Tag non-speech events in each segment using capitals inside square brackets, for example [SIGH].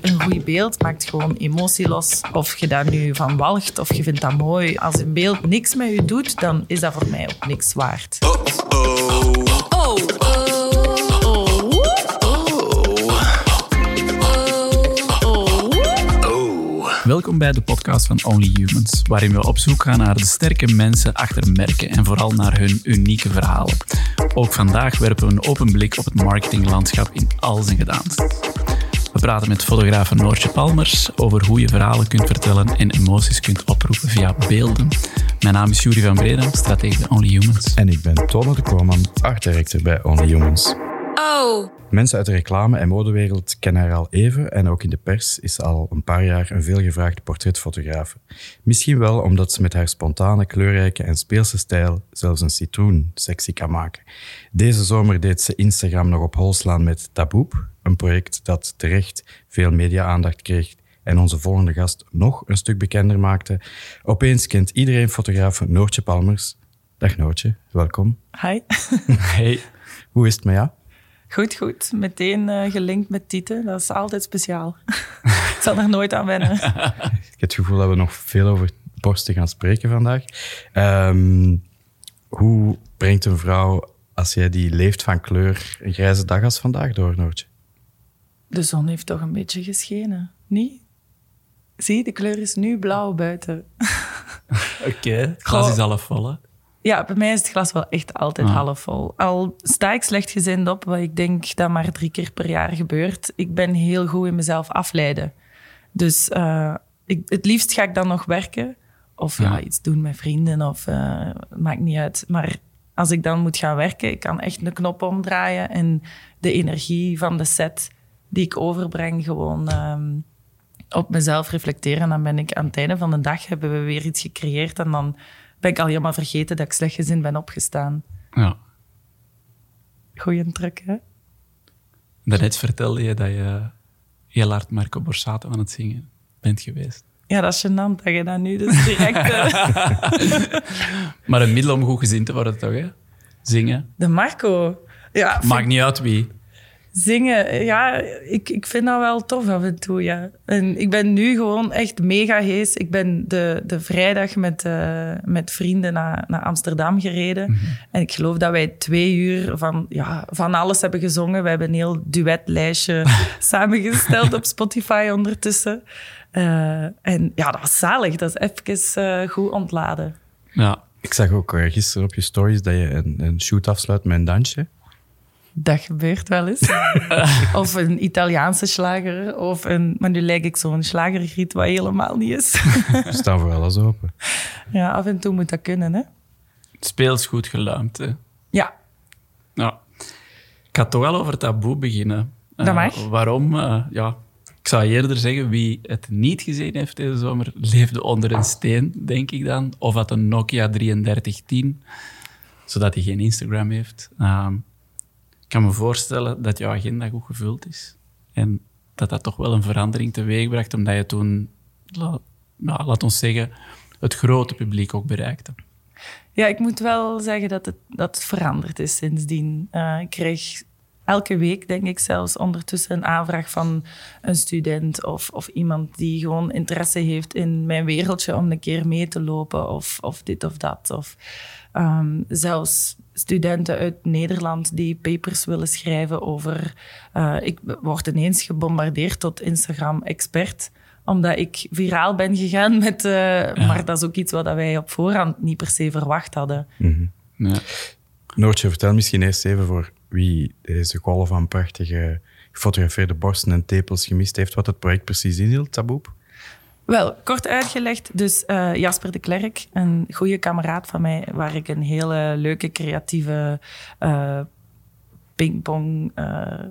Een goed beeld maakt gewoon emotie los. Of je daar nu van walgt of je vindt dat mooi. Als een beeld niks met je doet, dan is dat voor mij ook niks waard. Welkom bij de podcast van Only Humans, waarin we op zoek gaan naar de sterke mensen achter merken en vooral naar hun unieke verhalen. Ook vandaag werpen we een open blik op het marketinglandschap in al zijn gedaanten. We praten met fotograaf Noortje Palmers over hoe je verhalen kunt vertellen en emoties kunt oproepen via beelden. Mijn naam is Jury van Breda, stratege bij Only Humans. En ik ben Tolle de Koorman, art director bij Only Humans. Oh. Mensen uit de reclame- en modewereld kennen haar al even en ook in de pers is ze al een paar jaar een veelgevraagde portretfotografe. Misschien wel omdat ze met haar spontane, kleurrijke en speelse stijl zelfs een citroen sexy kan maken. Deze zomer deed ze Instagram nog op hol slaan met Taboep, een project dat terecht veel media-aandacht kreeg en onze volgende gast nog een stuk bekender maakte. Opeens kent iedereen fotograaf Noortje Palmers. Dag Noortje, welkom. Hi. [LAUGHS] Hey, hoe is het met jou? Goed, goed. Meteen eh, gelinkt met Tieten. Dat is altijd speciaal. [LAUGHS] ik zal er nooit aan wennen. [LAUGHS] Ik heb het gevoel dat we nog veel over borsten gaan spreken vandaag. Ehm, hoe brengt een vrouw, als jij die leeft van kleur, een grijze dag als vandaag door, Noortje? De zon heeft toch een beetje geschenen, niet? Zie, de kleur is nu blauw buiten. [LAUGHS] Oké, het glas is half vol. hè? Ja, bij mij is het glas wel echt altijd Ah. half vol. Al sta ik slecht gezind op, wat ik denk dat maar drie keer per jaar gebeurt. Ik ben heel goed in mezelf afleiden. Dus eh, ik, het liefst ga ik dan nog werken. Of ja, Ja. iets doen met vrienden. Of eh, maakt niet uit. Maar als ik dan moet gaan werken, ik kan echt een knop omdraaien. En de energie van de set die ik overbreng, gewoon ehm, op mezelf reflecteren. En dan ben ik aan het einde van de dag, hebben we weer iets gecreëerd. En dan ben ik al helemaal vergeten dat ik slecht gezin ben opgestaan. Ja. Goeie truc, hè? Daarnet vertelde je dat je heel hard Marco Borsato aan het zingen bent geweest. Ja, dat is gênant dat je dat nu dus direct... [LAUGHS] eh, [LAUGHS] Maar een middel om goed gezien te worden, toch? Hè? Zingen. de Marco. Ja, vind- Maakt niet uit wie. Zingen. Ja, ik, ik vind dat wel tof af en toe, ja. En ik ben nu gewoon echt mega hees. Ik ben de, de vrijdag met, eh, met vrienden naar, naar Amsterdam gereden. En ik geloof dat wij twee uur van, ja, van alles hebben gezongen. We hebben een heel duetlijstje [LAUGHS] samengesteld op Spotify ondertussen. Eh, en ja, dat was zalig. Dat is even eh, goed ontladen. Ja. Ik zag ook gisteren op je stories dat je een, een shoot afsluit met een dansje. Dat gebeurt wel eens. [LAUGHS] of een Italiaanse slager. Of een, maar nu lijk ik zo'n slagergriet, wat helemaal niet is. We staan voor alles open. ja, af en toe moet dat kunnen, hè? Het speel is goed geluimd. Hè? Ja, Ja. Ik ga toch wel over taboe beginnen. Dat Eh, mag. waarom? Eh, ja, ik zou eerder zeggen, wie het niet gezien heeft deze zomer, leefde onder een steen, denk ik dan. Of had een Nokia 3310, zodat hij geen Instagram heeft. Ehm, ik kan me voorstellen dat jouw agenda goed gevuld is. En dat dat toch wel een verandering teweegbracht, omdat je toen, nou, laat ons zeggen, het grote publiek ook bereikte. ja ik moet wel zeggen dat het, dat veranderd is sindsdien. Eh, ik kreeg elke week, denk ik zelfs, ondertussen een aanvraag van een student of, of iemand die gewoon interesse heeft in mijn wereldje om een keer mee te lopen of, of dit of dat. Of ehm, zelfs studenten uit Nederland die papers willen schrijven over... eh, ik word ineens gebombardeerd tot Instagram-expert omdat ik viraal ben gegaan met... eh, Maar dat is ook iets wat wij op voorhand niet per se verwacht hadden. Ja. Noortje, vertel misschien eerst even voor wie deze golf van prachtige gefotografeerde borsten en tepels gemist heeft, wat het project precies inhield, Taboep. Wel, kort uitgelegd. Dus eh, Jasper de Klerk, een goede kameraad van mij, waar ik een hele leuke, creatieve eh, pingpong... eh,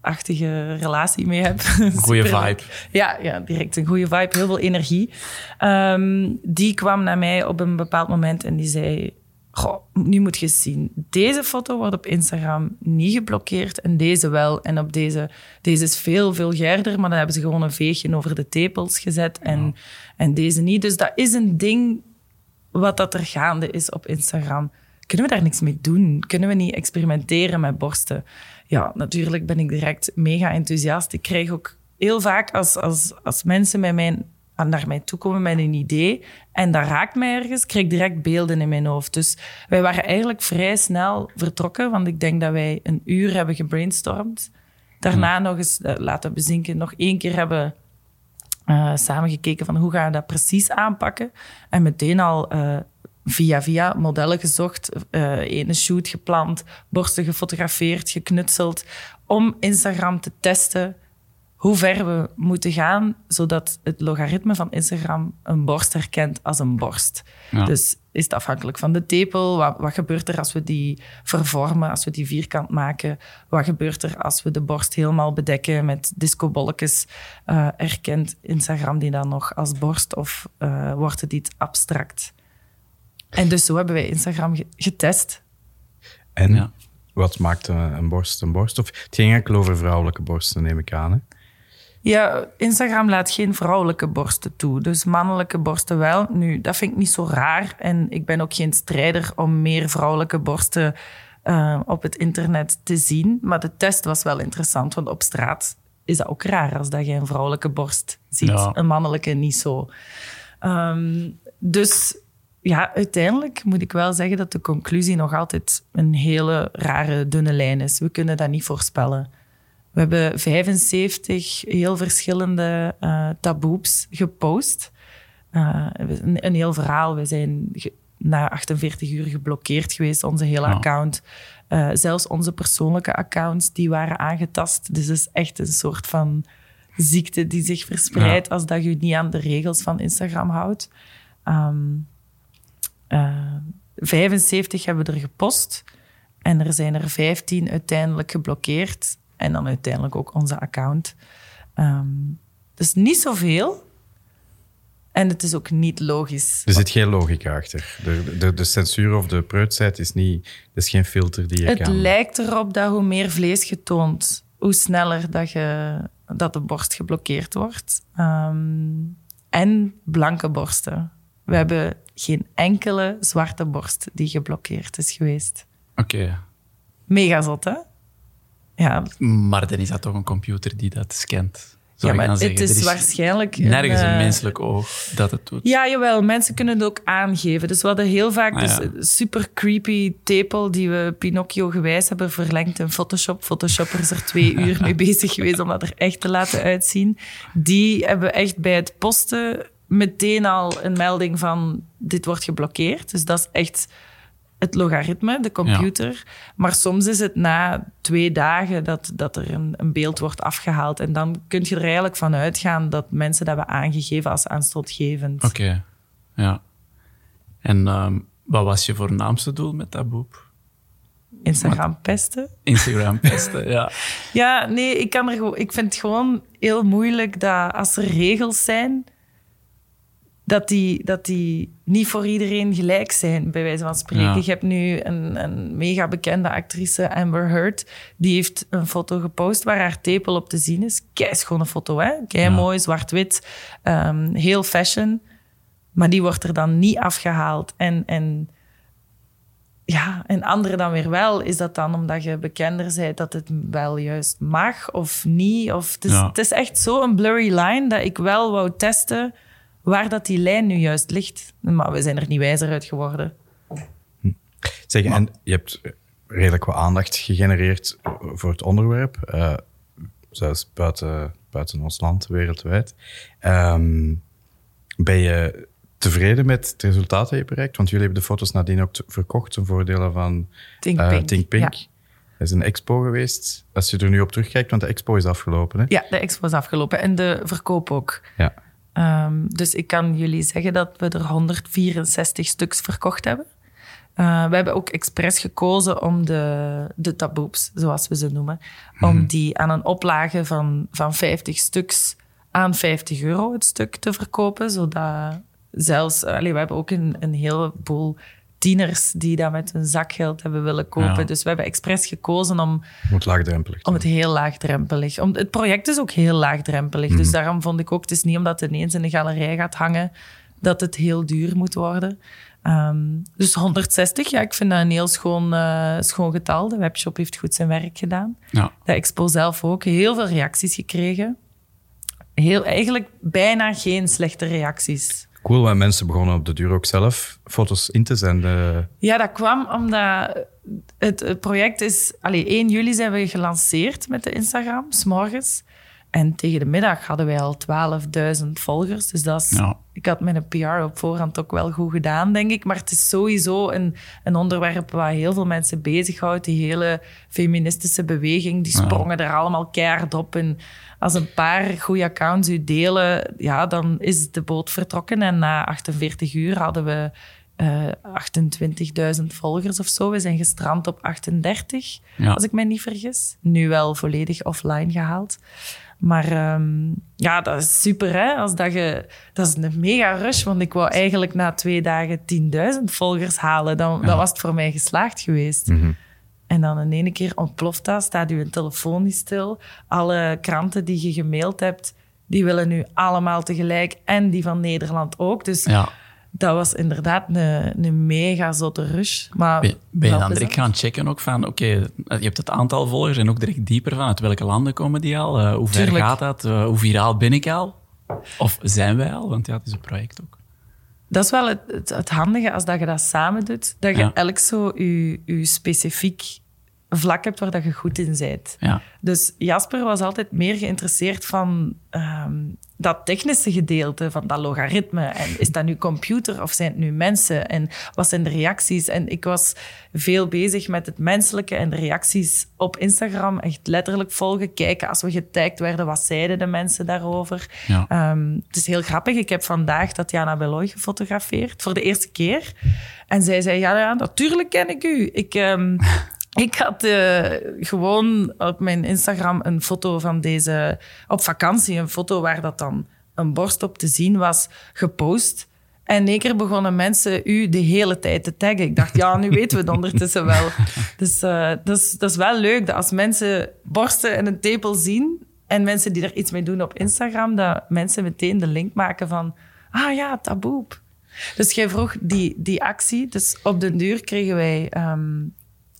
achtige relatie mee heb. Superleuk. vibe. Ja, ja, direct een goede vibe, heel veel energie. Ehm, die kwam naar mij op een bepaald moment en die zei... Goh, nu moet je zien. Deze foto wordt op Instagram niet geblokkeerd en deze wel. En op deze, deze is veel vulgairder, maar dan hebben ze gewoon een veegje over de tepels gezet en, en deze niet. Dus dat is een ding wat dat er gaande is op Instagram. Kunnen we daar niks mee doen? Kunnen we niet experimenteren met borsten? Ja, natuurlijk ben ik direct mega enthousiast. Ik krijg ook heel vaak als, als, als mensen met mijn, naar mij toe komen met een idee en dat raakt mij ergens, krijg ik direct beelden in mijn hoofd. Dus wij waren eigenlijk vrij snel vertrokken, want ik denk dat wij een uur hebben gebrainstormd. Daarna nog eens uh, laten bezinken, nog één keer hebben uh, samengekeken van hoe gaan we dat precies aanpakken. En meteen al uh, via via modellen gezocht, ene shoot gepland, borsten gefotografeerd, geknutseld, om Instagram te testen hoe ver we moeten gaan, zodat het logaritme van Instagram een borst herkent als een borst. Ja. Dus is het afhankelijk van de tepel? Wat, wat, gebeurt er als we die vervormen, als we die vierkant maken? Wat gebeurt er als we de borst helemaal bedekken met discobolletjes? Uh, herkent Instagram die dan nog als borst of uh, wordt het iets abstract? En dus zo hebben wij Instagram getest. En ja. wat maakt een borst een borst? Of het ging enkel over vrouwelijke borsten, neem ik aan. Hè? Ja, Instagram laat geen vrouwelijke borsten toe. Dus mannelijke borsten wel. Nu, dat vind ik niet zo raar. En ik ben ook geen strijder om meer vrouwelijke borsten uh, op het internet te zien. Maar de test was wel interessant, want op straat is dat ook raar als dat je een vrouwelijke borst ziet. Ja. Een mannelijke niet zo. Um, dus ja, uiteindelijk moet ik wel zeggen dat de conclusie nog altijd een hele rare, dunne lijn is. We kunnen dat niet voorspellen. We hebben 75 heel verschillende uh, taboes gepost. Uh, een, een, heel verhaal. We zijn na 48 uur geblokkeerd geweest, onze hele oh. account. Uh, zelfs onze persoonlijke accounts die waren aangetast. Dus het is echt een soort van ziekte die zich verspreidt ja. als dat je niet aan de regels van Instagram houdt. Um, 75 hebben we er gepost en er zijn er 15 uiteindelijk geblokkeerd. En dan uiteindelijk ook onze account. Um, dus niet zoveel. En het is ook niet logisch. Er zit geen logica achter. De, de, de censuur of de preutsheid is, niet, is geen filter die je het kan... Het lijkt erop dat hoe meer vlees je toont, hoe sneller dat, je, dat de borst geblokkeerd wordt. Um, en blanke borsten. We hebben geen enkele zwarte borst die geblokkeerd is geweest. Oké. Okay. Mega zot, hè? Ja. Maar dan is dat toch een computer die dat scant. Ja, maar het is, is, waarschijnlijk... Nergens een, een menselijk oog dat het doet. Ja, jawel. Mensen kunnen het ook aangeven. Dus we hadden heel vaak ah, ja. dus super creepy tepel die we Pinocchio gewijs hebben verlengd in Photoshop. Photoshopper is er twee [LAUGHS] uur mee bezig geweest om dat er echt te laten uitzien. Die hebben echt bij het posten meteen al een melding van dit wordt geblokkeerd. Dus dat is echt het logaritme, de computer. Ja. Maar soms is het na twee dagen dat, dat er een, een, beeld wordt afgehaald. En dan kun je er eigenlijk van uitgaan dat mensen dat hebben aangegeven als aanstootgevend. Oké, okay. ja. En um, wat was je voornaamste doel met dat boek? Instagram pesten. [LAUGHS] Instagram pesten, ja. ja, nee, ik, kan er, ik vind het gewoon heel moeilijk dat als er regels zijn dat die, dat die niet voor iedereen gelijk zijn, bij wijze van spreken. Ja. Je hebt nu een, een mega bekende actrice, Amber Heard, die heeft een foto gepost waar haar tepel op te zien is. Kei schone foto, hè? Kei mooi, zwart-wit, um, heel fashion. Maar die wordt er dan niet afgehaald. En, en ja, en andere dan weer wel. Is dat dan omdat je bekender bent dat het wel juist mag of niet? Of het, is, ja. het is echt zo een blurry line dat ik wel wou testen waar dat die lijn nu juist ligt. Maar we zijn er niet wijzer uit geworden. Hm. Zeg, en je hebt redelijk wat aandacht gegenereerd voor het onderwerp, uh, zelfs buiten, buiten ons land, wereldwijd. Um, ben je tevreden met het resultaat dat je bereikt? Want jullie hebben de foto's nadien ook verkocht ten voordele van Think uh, Pink. Think Pink. Ja. Er is een expo geweest. Als je er nu op terugkijkt, want de expo is afgelopen. Hè? Ja, de expo is afgelopen. En de verkoop ook. Ja. Um, dus ik kan jullie zeggen dat we er 164 stuks verkocht hebben. Uh, we hebben ook expres gekozen om de, de taboes, zoals we ze noemen, mm. om die aan een oplage van, van 50 stuks aan 50 euro het stuk te verkopen. Zodat zelfs, allee, we hebben ook een, een heleboel tieners die dat met hun zakgeld hebben willen kopen. Ja. Dus we hebben expres gekozen om... Om het laagdrempelig Om het heel laagdrempelig. Om, het project is ook heel laagdrempelig. Mm. Dus daarom vond ik ook, het is niet omdat het ineens in de galerij gaat hangen, dat het heel duur moet worden. Um, dus 160, ja, ik vind dat een heel schoon, uh, schoon getal. De webshop heeft goed zijn werk gedaan. Ja. De expo zelf ook. Heel veel reacties gekregen. heel, eigenlijk bijna geen slechte reacties. Cool, want mensen begonnen op de duur ook zelf foto's in te zenden. Ja, dat kwam omdat het, project is... Allee, 1 juli zijn we gelanceerd met de Instagram, s'morgens. En tegen de middag hadden wij al 12.000 volgers. Dus dat is, Ja. ik had mijn PR op voorhand ook wel goed gedaan, denk ik. Maar het is sowieso een, een onderwerp waar heel veel mensen bezighoudt. Die hele feministische beweging, die Ja. sprongen er allemaal keihard op. En als een paar goede accounts u delen, ja, dan is de boot vertrokken. En na 48 uur hadden we eh 28.000 volgers of zo. We zijn gestrand op 38, Ja. als ik mij niet vergis. Nu wel volledig offline gehaald. Maar ehm, ja, dat is super, hè? Als dat, je, dat is een mega rush, want ik wou eigenlijk na twee dagen 10.000 volgers halen. Dan, dan was het voor mij geslaagd geweest. En dan in ene keer ontploft dat, staat uw telefoon niet stil. Alle kranten die je gemaild hebt, die willen nu allemaal tegelijk. En die van Nederland ook. Dus Ja. Dat was inderdaad een, een mega zotte rush. Maar Ben, ben je dan direct gaan checken ook van, oké, je hebt het aantal volgers en ook direct dieper van uit welke landen komen die al? Eh, hoe ver Tuurlijk. gaat dat? Eh, hoe viraal ben ik al? Of zijn wij al? Want ja, het is een project ook. Dat is wel het, het, het handige als dat je dat samen doet. Dat je Ja. elk zo je, je specifiek vlak hebt waar dat je goed in bent. Ja. Dus Jasper was altijd meer geïnteresseerd van ehm, dat technische gedeelte, van dat logaritme. En is dat nu computer of zijn het nu mensen? En wat zijn de reacties? En ik was veel bezig met het menselijke en de reacties op Instagram. Echt letterlijk volgen, kijken als we getagd werden, wat zeiden de mensen daarover? Ja. Ehm, het is heel grappig. Ik heb vandaag Tatjana Beloy gefotografeerd voor de eerste keer. En zij zei, ja, ja natuurlijk ken ik u. Ik, ehm, ik had gewoon op mijn Instagram een foto van deze... Op vakantie, een foto waar dat dan een borst op te zien was, gepost. En in één keer begonnen mensen u de hele tijd te taggen. Ik dacht, ja, nu weten we het ondertussen wel. [LAUGHS] Dus eh, dat, is, dat is wel leuk dat als mensen borsten en een tepel zien en mensen die er iets mee doen op Instagram, dat mensen meteen de link maken van, ah ja, taboep. Dus jij vroeg die, die actie. Dus op den duur kregen wij ehm,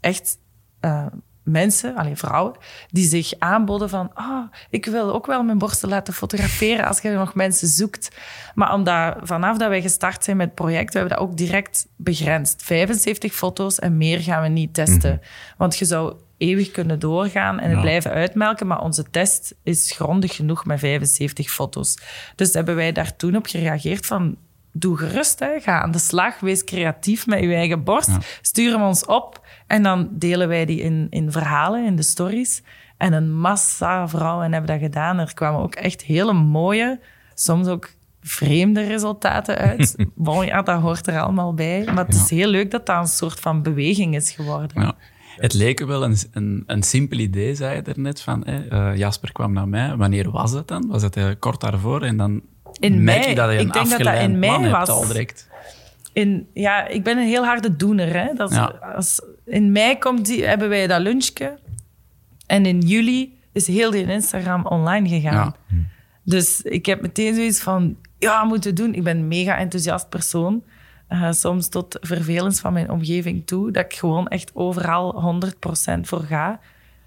echt eh, mensen, alleen vrouwen, die zich aanboden van, ah, ik wil ook wel mijn borsten laten fotograferen als je nog mensen zoekt. Maar omdat vanaf dat wij gestart zijn met het project, we hebben dat ook direct begrensd. 75 foto's en meer gaan we niet testen. Want je zou eeuwig kunnen doorgaan en het Ja. blijven uitmelken, maar onze test is grondig genoeg met 75 foto's. Dus hebben wij daar toen op gereageerd van, doe gerust, hè. ga aan de slag, wees creatief met je eigen borst, Ja. stuur hem ons op en dan delen wij die in, in verhalen, in de stories. En een massa vrouwen hebben dat gedaan. Er kwamen ook echt hele mooie, soms ook vreemde resultaten uit. [LAUGHS] bon, ja, dat hoort er allemaal bij. Maar het is heel leuk dat dat een soort van beweging is geworden. Ja. Het leek wel een, een, een simpel idee, zei je daarnet, van hè, eh, Jasper kwam naar mij. Wanneer was dat dan? Was het eh, kort daarvoor? En dan In merk mei. je dat je een Ik denk dat dat in mei was. al direct. In, ja, ik ben een heel harde doener. Hè. Dat Ja. als, in mei komt die, hebben wij dat lunchje. En in juli is heel die Instagram online gegaan. Ja. Dus ik heb meteen zoiets van, ja, moeten doen. Ik ben een mega enthousiast persoon. Eh, soms tot vervelens van mijn omgeving toe. Dat ik gewoon echt overal 100% voor ga.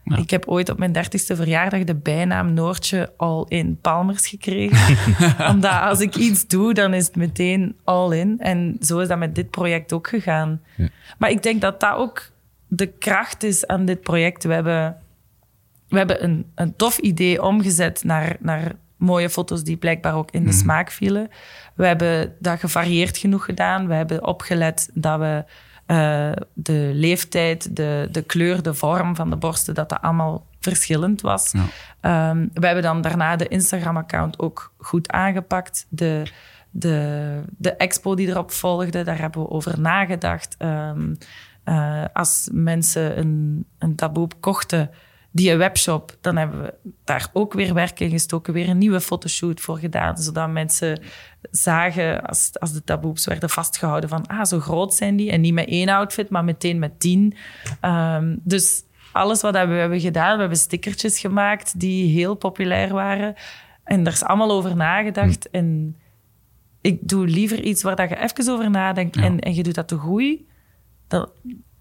Ja. Ik heb ooit op mijn dertigste verjaardag de bijnaam Noortje All In Palmers gekregen. [LAUGHS] Omdat als ik iets doe, dan is het meteen all in. En zo is dat met dit project ook gegaan. Maar ik denk dat dat ook de kracht is aan dit project. We hebben, we hebben een, een tof idee omgezet naar, naar mooie foto's die blijkbaar ook in de smaak vielen. We hebben dat gevarieerd genoeg gedaan. We hebben opgelet dat we eh, de leeftijd, de, de kleur, de vorm van de borsten, dat dat allemaal verschillend was. Ja. Ehm, we hebben dan daarna de Instagram-account ook goed aangepakt. De, de, de expo die erop volgde, daar hebben we over nagedacht. Ehm, eh, als mensen een, een taboe kochten, die een webshop, dan hebben we daar ook weer werk in gestoken, weer een nieuwe fotoshoot voor gedaan, zodat mensen zagen, als, als de taboes werden vastgehouden, van ah, zo groot zijn die. En niet met één outfit, maar meteen met tien. Ehm, dus alles wat we hebben gedaan, we hebben stickertjes gemaakt die heel populair waren. En daar is allemaal over nagedacht. En ik doe liever iets waar dat je even over nadenkt Ja. en, en je doet dat te goed, dan,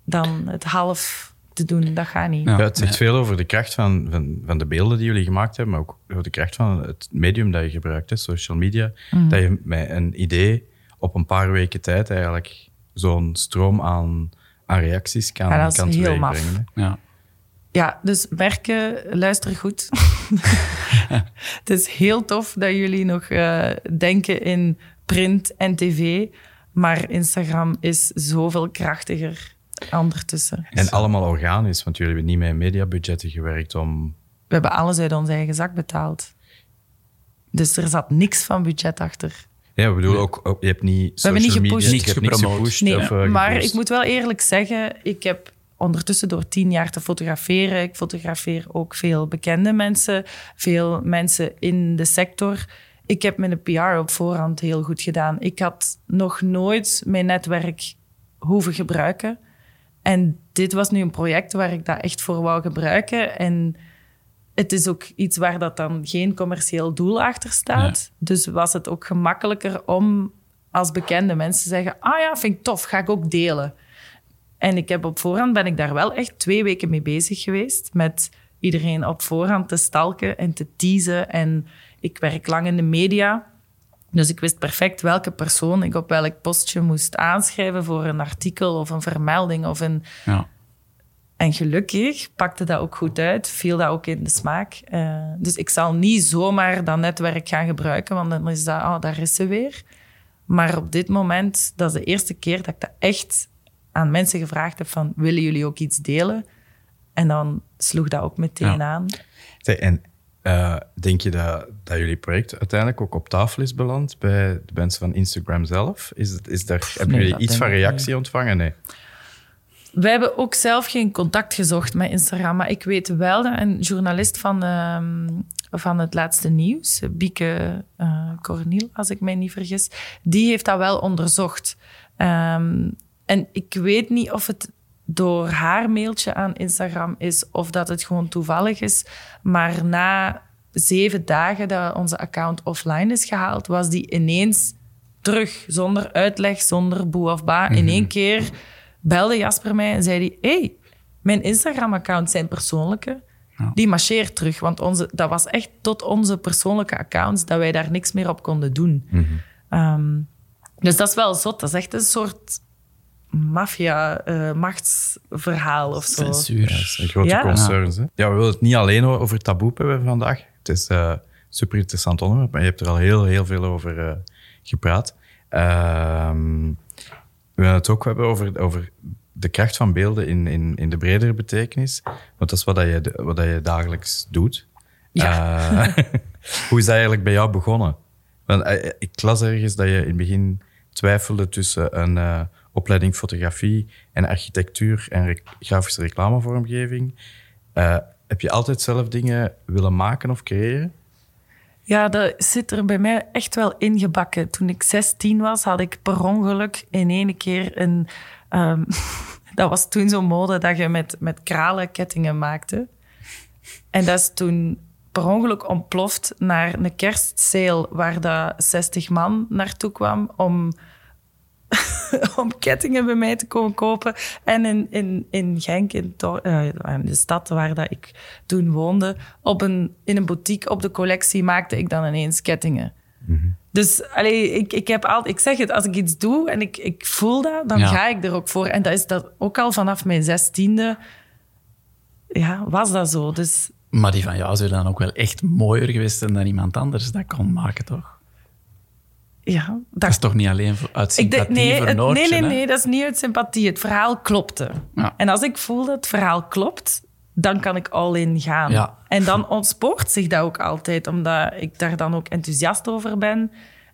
dan het half te doen. Dat gaat niet. Ja. Ja, het zegt Ja. veel over de kracht van, van, van de beelden die jullie gemaakt hebben, maar ook over de kracht van het medium dat je gebruikt, hè, social media. Mm. Dat je met een idee op een paar weken tijd eigenlijk zo'n stroom aan, aan reacties kan, Ja, kan teweegbrengen. Ja. Ja, dus merken, luister goed. [LAUGHS] het is heel tof dat jullie nog eh, denken in print en tv, maar Instagram is zoveel krachtiger ondertussen. En allemaal organisch, want jullie hebben niet met mediabudgetten gewerkt om... We hebben alles uit onze eigen zak betaald. Dus er zat niks van budget achter. Ja, ik bedoel ook, ook- je hebt niet hebben niet social media, gepusht. je hebt Niks niks gepromoot. gepusht. Nee, of, maar gepost. ik moet wel eerlijk zeggen, ik heb ondertussen door tien jaar te fotograferen, ik fotografeer ook veel bekende mensen, veel mensen in de sector. Ik heb mijn PR op voorhand heel goed gedaan. Ik had nog nooit mijn netwerk hoeven gebruiken. En dit was nu een project waar ik dat echt voor wou gebruiken. En het is ook iets waar dat dan geen commercieel doel achter staat. Dus was het ook gemakkelijker om als bekende mensen te zeggen: Ah ja, vind ik tof, ga ik ook delen. En ik heb op voorhand ben ik daar wel echt twee weken mee bezig geweest. Met iedereen op voorhand te stalken en te teasen. En ik werk lang in de media. Dus ik wist perfect welke persoon ik op welk postje moest aanschrijven voor een artikel of een vermelding of een, Ja. en gelukkig pakte dat ook goed uit, viel dat ook in de smaak. Eh, dus ik zal niet zomaar dat netwerk gaan gebruiken, want dan is dat, oh, daar is ze weer. Maar op dit moment, dat is de eerste keer dat ik dat echt aan mensen gevraagd heb van, willen jullie ook iets delen? En dan sloeg dat ook meteen Ja. aan. En eh, denk je dat, dat jullie project uiteindelijk ook op tafel is beland bij de mensen van Instagram zelf? Is, het, is daar, hebben Nee, jullie iets van reactie ontvangen? Nee. We hebben ook zelf geen contact gezocht met Instagram. Maar ik weet wel dat een journalist van, ehm, van het laatste nieuws, Bieke eh Corniel, als ik mij niet vergis, die heeft dat wel onderzocht. Ehm, en ik weet niet of het door haar mailtje aan Instagram is of dat het gewoon toevallig is. Maar na zeven dagen dat onze account offline is gehaald, was die ineens terug, zonder uitleg, zonder boe of ba. In één keer belde Jasper mij en zei hij... hey, mijn Instagram-account zijn persoonlijke. Ja. Die marcheert terug. Want onze, dat was echt tot onze persoonlijke accounts dat wij daar niks meer op konden doen. Ehm, dus dat is wel zot. Dat is echt een soort maffia-machtsverhaal of zo. Censuur. Ja, dat zijn grote Ja. concerns. Hè? Ja, we willen het niet alleen over taboe hebben vandaag. Het is eh, een super interessant onderwerp, maar je hebt er al heel, heel veel over eh, gepraat. Ehm, we willen het ook hebben over, over de kracht van beelden in, in, in de bredere betekenis. Want dat is wat, dat je, wat je dagelijks doet. Ja. Eh, [LAUGHS] hoe is dat eigenlijk bij jou begonnen? Want, eh, ik las ergens dat je in het begin twijfelde tussen een eh, opleiding fotografie en architectuur en grafische reclamevormgeving. Eh, heb je altijd zelf dingen willen maken of creëren? Ja, dat zit er bij mij echt wel ingebakken. Toen ik 16 was, had ik per ongeluk in één keer een... ehm, [LAUGHS] dat was toen zo'n mode dat je met, met kralen kettingen maakte. En dat is toen per ongeluk ontploft naar een kerstsale waar dat 60 man naartoe kwam om, [LAUGHS] om kettingen bij mij te komen kopen. En in, in, in Genk, in, eh, in de stad waar dat ik toen woonde, op een, in een boutique op de collectie maakte ik dan ineens kettingen. Dus allee, ik, ik, heb altijd, ik zeg het, als ik iets doe en ik, ik voel dat, dan Ja. ga ik er ook voor. En dat is dat ook al vanaf mijn zestiende, ja, was dat zo. Dus Maar die van jou zou dan ook wel echt mooier geweest zijn dan iemand anders dat kon maken, toch? Ja, Dat is toch niet alleen uit denk- sympathie nee, voor het- Noortje, nee, nee, hè? nee, dat is niet uit sympathie. Het verhaal klopte. Ja. En als ik voel dat het verhaal klopt, dan kan ik all in gaan. Ja. En dan ontspoort zich dat ook altijd, omdat ik daar dan ook enthousiast over ben.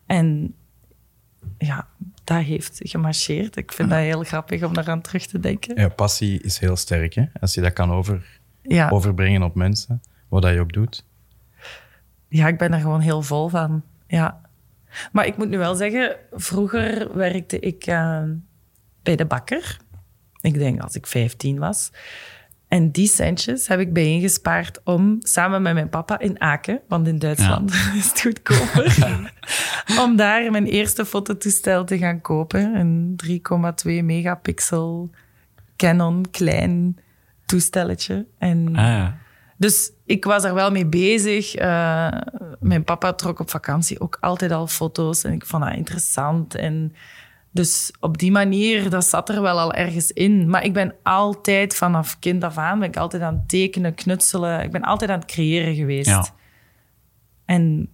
En ja, dat heeft gemarcheerd. Ik vind dat heel grappig om daaraan terug te denken. Ja, passie is heel sterk, hè? Als je dat kan over, Ja, overbrengen op mensen, wat dat je ook doet. ja ik ben er gewoon heel vol van. Ja. Maar ik moet nu wel zeggen, vroeger werkte ik eh, bij de bakker. Ik denk als ik 15 was. En die centjes heb ik bijeengespaard om samen met mijn papa in Aken, want in Duitsland [LAUGHS] is het goedkoper, [LAUGHS] om daar mijn eerste fototoestel te gaan kopen. Een 3,2 megapixel Canon klein toestelletje. En Ah, ja. dus ik was er wel mee bezig. Eh, mijn papa trok op vakantie ook altijd al foto's. En ik vond dat interessant. En dus op die manier, dat zat er wel al ergens in. Maar ik ben altijd vanaf kind af aan, ben ik altijd aan het tekenen, knutselen. Ik ben altijd aan het creëren geweest. Ja. En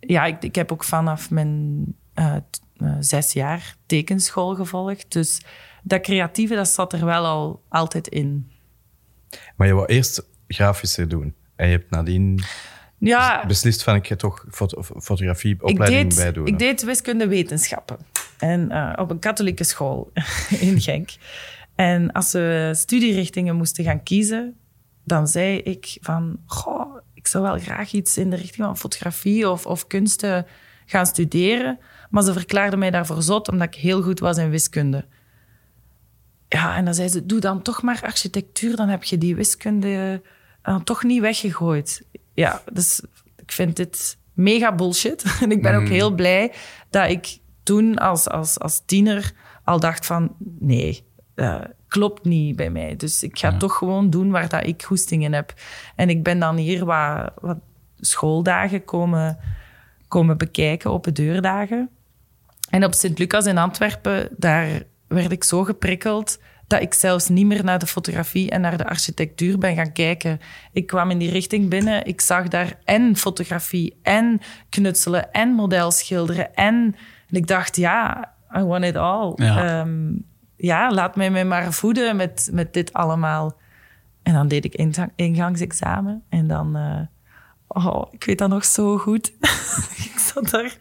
ja, ik, ik heb ook vanaf mijn eh, eh, zes jaar tekenschool gevolgd. Dus dat creatieve, dat zat er wel al altijd in. Maar je wou eerst grafische doen. En je hebt nadien Ja, beslist van ik ga toch foto fotografie ik opleiding deed, bij doen. ik deed wiskunde wetenschappen. En eh, op een katholieke school [LAUGHS] in Genk. En als we studierichtingen moesten gaan kiezen, dan zei ik van... Goh, ik zou wel graag iets in de richting van fotografie of, of kunsten gaan studeren. Maar ze verklaarden mij daarvoor zot, omdat ik heel goed was in wiskunde. Ja, en dan zei ze, doe dan toch maar architectuur, dan heb je die wiskunde eh, toch niet weggegooid. Ja, dus ik vind dit mega bullshit. [LAUGHS] En ik ben ook heel blij dat ik toen als, als, als tiener al dacht van, nee, eh, klopt niet bij mij. Dus ik ga toch gewoon doen waar dat ik goesting in heb. En ik ben dan hier wat, wat schooldagen komen, komen bekijken, open deurdagen. En op Sint-Lucas in Antwerpen, daar werd ik zo geprikkeld dat ik zelfs niet meer naar de fotografie en naar de architectuur ben gaan kijken. Ik kwam in die richting binnen, ik zag daar en fotografie en knutselen en modelschilderen en, en ik dacht, ja, I want it all. Ja. Ehm, ja, laat mij mij maar voeden met, met dit allemaal. En dan deed ik ingang- ingangsexamen en dan... eh, Oh, ik weet dat nog zo goed. [LAUGHS] ik zat daar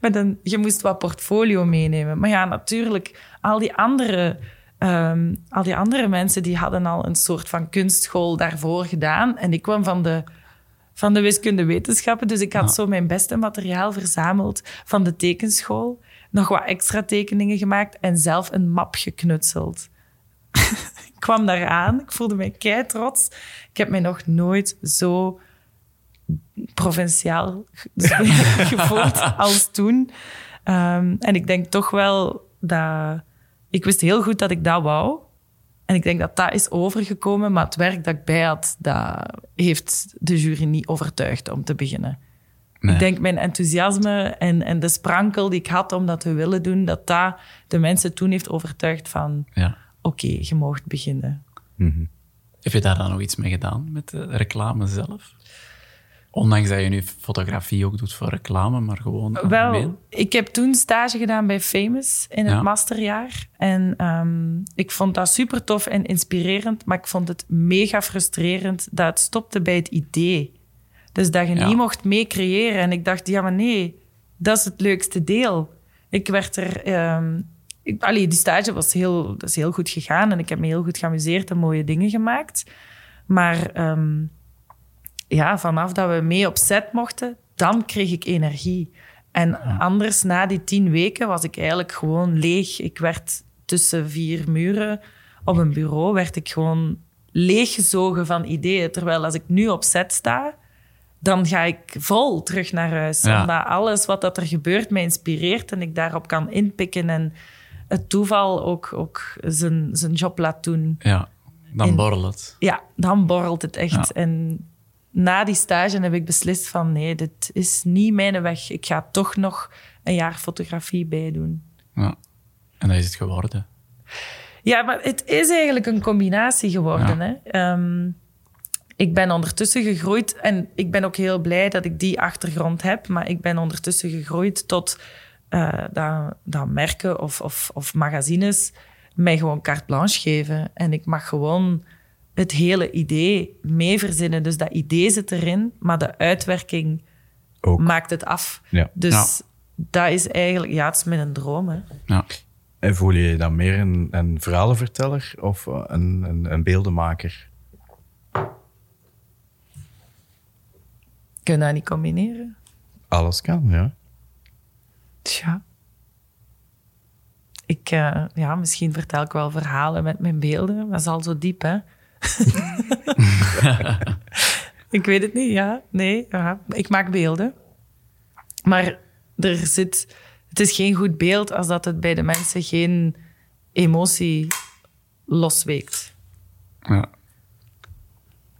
met een... Je moest wat portfolio meenemen. Maar ja, natuurlijk, al die andere... ehm, al die andere mensen die hadden al een soort van kunstschool daarvoor gedaan. En ik kwam van de, van de wiskunde wetenschappen. Dus ik had Ja. zo mijn beste materiaal verzameld van de tekenschool. Nog wat extra tekeningen gemaakt en zelf een map geknutseld. [LAUGHS] ik kwam daar aan. Ik voelde mij kei trots. Ik heb mij nog nooit zo provinciaal ge- [LAUGHS] gevoeld als toen. Ehm, en ik denk toch wel dat... Ik wist heel goed dat ik dat wou. En ik denk dat dat is overgekomen. Maar het werk dat ik bij had, dat heeft de jury niet overtuigd om te beginnen. Nee. Ik denk mijn enthousiasme en, en de sprankel die ik had om dat te willen doen, dat dat de mensen toen heeft overtuigd van... Ja. Oké, je mag beginnen. Heb je daar dan nog iets mee gedaan met de reclame zelf? Ondanks dat je nu fotografie ook doet voor reclame, maar gewoon Wel, ik heb toen stage gedaan bij Famous in het Ja. masterjaar. En ehm, ik vond dat super tof en inspirerend, maar ik vond het mega frustrerend dat het stopte bij het idee. Dus dat je Ja. niet mocht mee creëren. En ik dacht, ja, maar nee, dat is het leukste deel. Ik werd er... ehm, ik, allee, die stage was heel, dat is heel goed gegaan en ik heb me heel goed geamuseerd en mooie dingen gemaakt. Maar ehm, ja, vanaf dat we mee op set mochten, dan kreeg ik energie. En anders, na die tien weken, was ik eigenlijk gewoon leeg. Ik werd tussen vier muren op een bureau, werd ik gewoon leeggezogen van ideeën. Terwijl als ik nu op set sta, dan ga ik vol terug naar huis. Ja. Omdat alles wat dat er gebeurt mij inspireert en ik daarop kan inpikken en het toeval ook, ook zijn, zijn job laat doen. Ja, dan borrelt het. Ja, dan borrelt het echt. Ja. En na die stage heb ik beslist van nee, dit is niet mijn weg. Ik ga toch nog een jaar fotografie bijdoen. Ja. En dat is het geworden. Ja, maar het is eigenlijk een combinatie geworden. Hè? Ehm, ik ben ondertussen gegroeid en ik ben ook heel blij dat ik die achtergrond heb. Maar ik ben ondertussen gegroeid tot eh, dat, dat merken of, of, of magazines mij gewoon carte blanche geven. En ik mag gewoon het hele idee mee verzinnen. Dus dat idee zit erin, maar de uitwerking Ook. maakt het af. Ja. Dus Ja. dat is eigenlijk, ja, het is mijn droom. Hè. Ja. En voel je je dan meer een, een verhalenverteller of een, een, een beeldenmaker? Kun je dat niet combineren? Alles kan, ja. Tja. Ik, eh, ja, misschien vertel ik wel verhalen met mijn beelden. Dat is al zo diep, hè? Ik weet het niet, ja. Nee, ja. ik maak beelden. Maar er zit... Het is geen goed beeld als dat het bij de mensen geen emotie losweekt. Ja.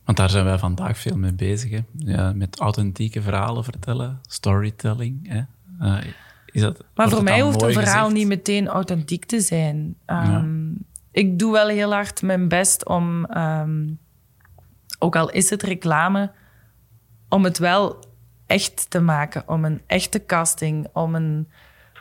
Want daar zijn wij vandaag veel mee bezig. Hè? Ja, met authentieke verhalen vertellen, storytelling. Hè? Uh, is dat, maar voor mij hoeft een verhaal gezegd? niet meteen authentiek te zijn. Um, Ik doe wel heel hard mijn best om, um, ook al is het reclame, om het wel echt te maken. Om een echte casting, om een...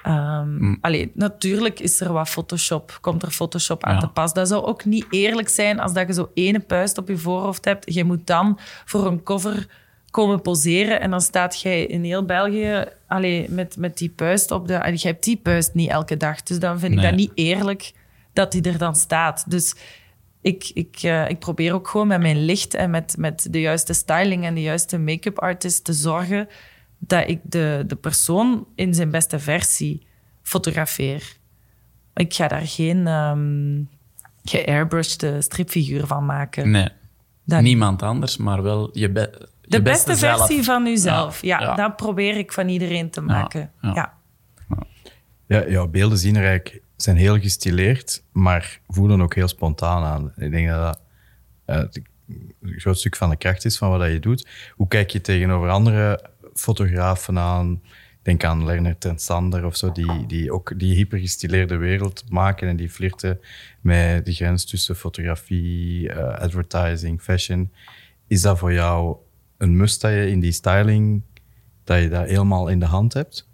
Um, mm. allee, natuurlijk is er wat Photoshop, komt er Photoshop aan ja. te pas. Dat zou ook niet eerlijk zijn als dat je zo ene puist op je voorhoofd hebt. Je moet dan voor een cover komen poseren en dan staat jij in heel België allee, met, met die puist op de... Allee, jij hebt die puist niet elke dag, dus dan vind ik dat niet eerlijk dat die er dan staat. Dus ik, ik, uh, ik probeer ook gewoon met mijn licht en met, met de juiste styling en de juiste make-up artist te zorgen dat ik de, de persoon in zijn beste versie fotografeer. Ik ga daar geen um, geairbrushed stripfiguur van maken. Nee, Dat niemand anders, maar wel je, be je de beste, beste versie zelf. van uzelf. Ja, Ja, ja. dat probeer ik van iedereen te maken. ja. ja. Ja, jouw beelden zien er eigenlijk, zijn heel gestileerd, maar voelen ook heel spontaan aan. Ik denk dat dat uh, een groot stuk van de kracht is van wat je doet. Hoe kijk je tegenover andere fotografen aan? Denk aan Lerner ten Sander of zo, die, die ook die hypergestileerde wereld maken en die flirten met de grens tussen fotografie, uh, advertising, fashion. Is dat voor jou een must dat je in die styling, dat je dat helemaal in de hand hebt?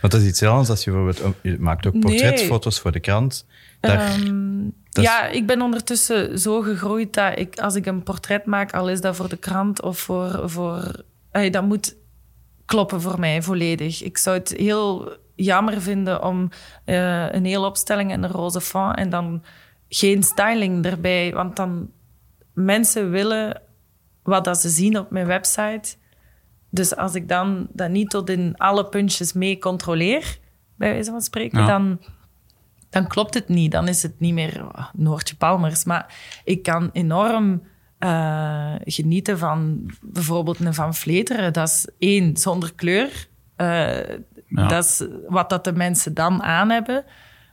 Want dat is iets heel anders als je bijvoorbeeld... Je maakt ook portretfoto's nee. voor de krant. Daar, um, ja, ik ben ondertussen zo gegroeid dat ik, als ik een portret maak, al is dat voor de krant of voor... voor hey, dat moet kloppen voor mij volledig. Ik zou het heel jammer vinden om uh, een hele opstelling en een roze fond en dan geen styling erbij. Want dan... Mensen willen wat dat ze zien op mijn website... Dus als ik dan dat niet tot in alle puntjes mee controleer, bij wijze van spreken, Ja. dan, dan klopt het niet. Dan is het niet meer oh, Noortje Palmers. Maar ik kan enorm eh, genieten van bijvoorbeeld een Van Vleteren. Dat is één, zonder kleur. Eh, Ja. Dat is wat dat de mensen dan aan hebben.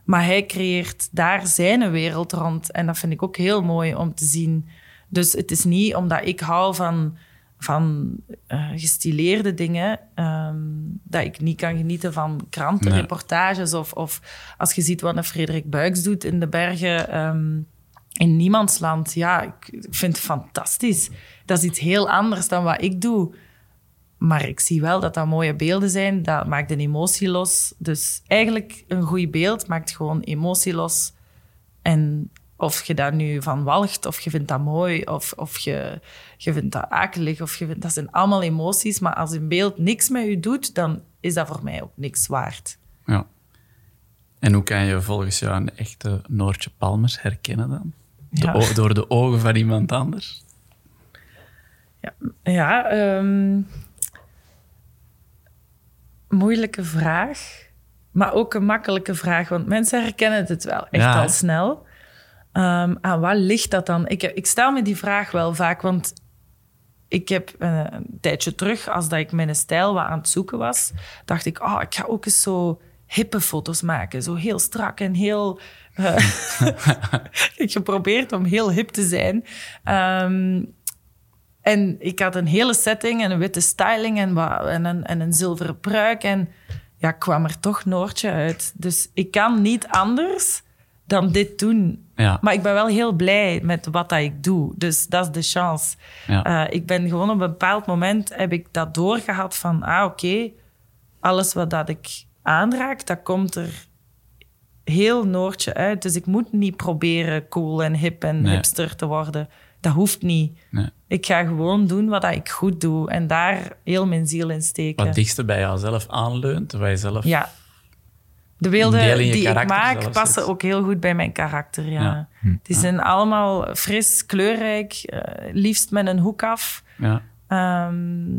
Maar hij creëert daar zijn wereld rond. En dat vind ik ook heel mooi om te zien. Dus het is niet omdat ik hou van van uh, gestileerde dingen, um, dat ik niet kan genieten van krantenreportages. Of, of als je ziet wat een Frederik Buiks doet in de bergen um, in niemandsland. Ja, ik, ik vind het fantastisch. Dat is iets heel anders dan wat ik doe. Maar ik zie wel dat dat mooie beelden zijn. Dat maakt een emotie los. Dus eigenlijk een goed beeld maakt gewoon emotie los. En of je daar nu van walgt, of je vindt dat mooi, of, of je, je vindt dat akelig, of je vindt, dat zijn allemaal emoties. Maar als een beeld niks met je doet, dan is dat voor mij ook niks waard. Ja. En hoe kan je volgens jou een echte Noortje Palmers herkennen dan? De Ja. Door de ogen van iemand anders? Ja, ja um, moeilijke vraag. Maar ook een makkelijke vraag, want mensen herkennen het wel echt Ja. al snel. Um, aan wat ligt dat dan? Ik, ik, stel me die vraag wel vaak, want ik heb uh, een tijdje terug, als dat ik mijn stijl wat aan het zoeken was, dacht ik, oh, ik ga ook eens zo hippe foto's maken. Zo heel strak en heel... Ik heb [LAUGHS] geprobeerd om heel hip te zijn. Um, en ik had een hele setting en een witte styling en, wat, en, een, en een zilveren pruik. En ja, kwam er toch Noortje uit. Dus ik kan niet anders dan dit doen. Ja. Maar ik ben wel heel blij met wat dat ik doe. Dus dat is de chance. Ja. Uh, ik ben gewoon op een bepaald moment heb ik dat doorgehad van... Ah, oké, okay, alles wat dat ik aanraak, dat komt er heel Noortje uit. Dus ik moet niet proberen cool en hip en Nee. hipster te worden. Dat hoeft niet. Nee. Ik ga gewoon doen wat dat ik goed doe. En daar heel mijn ziel in steken. Wat dichtste bij jouzelf aanleunt, waar je zelf... Ja. De beelden die ik maak zelfs passen ook heel goed bij mijn karakter. Ja. Ja. Die zijn allemaal fris, kleurrijk, eh, liefst met een hoek af. Ja. Ehm,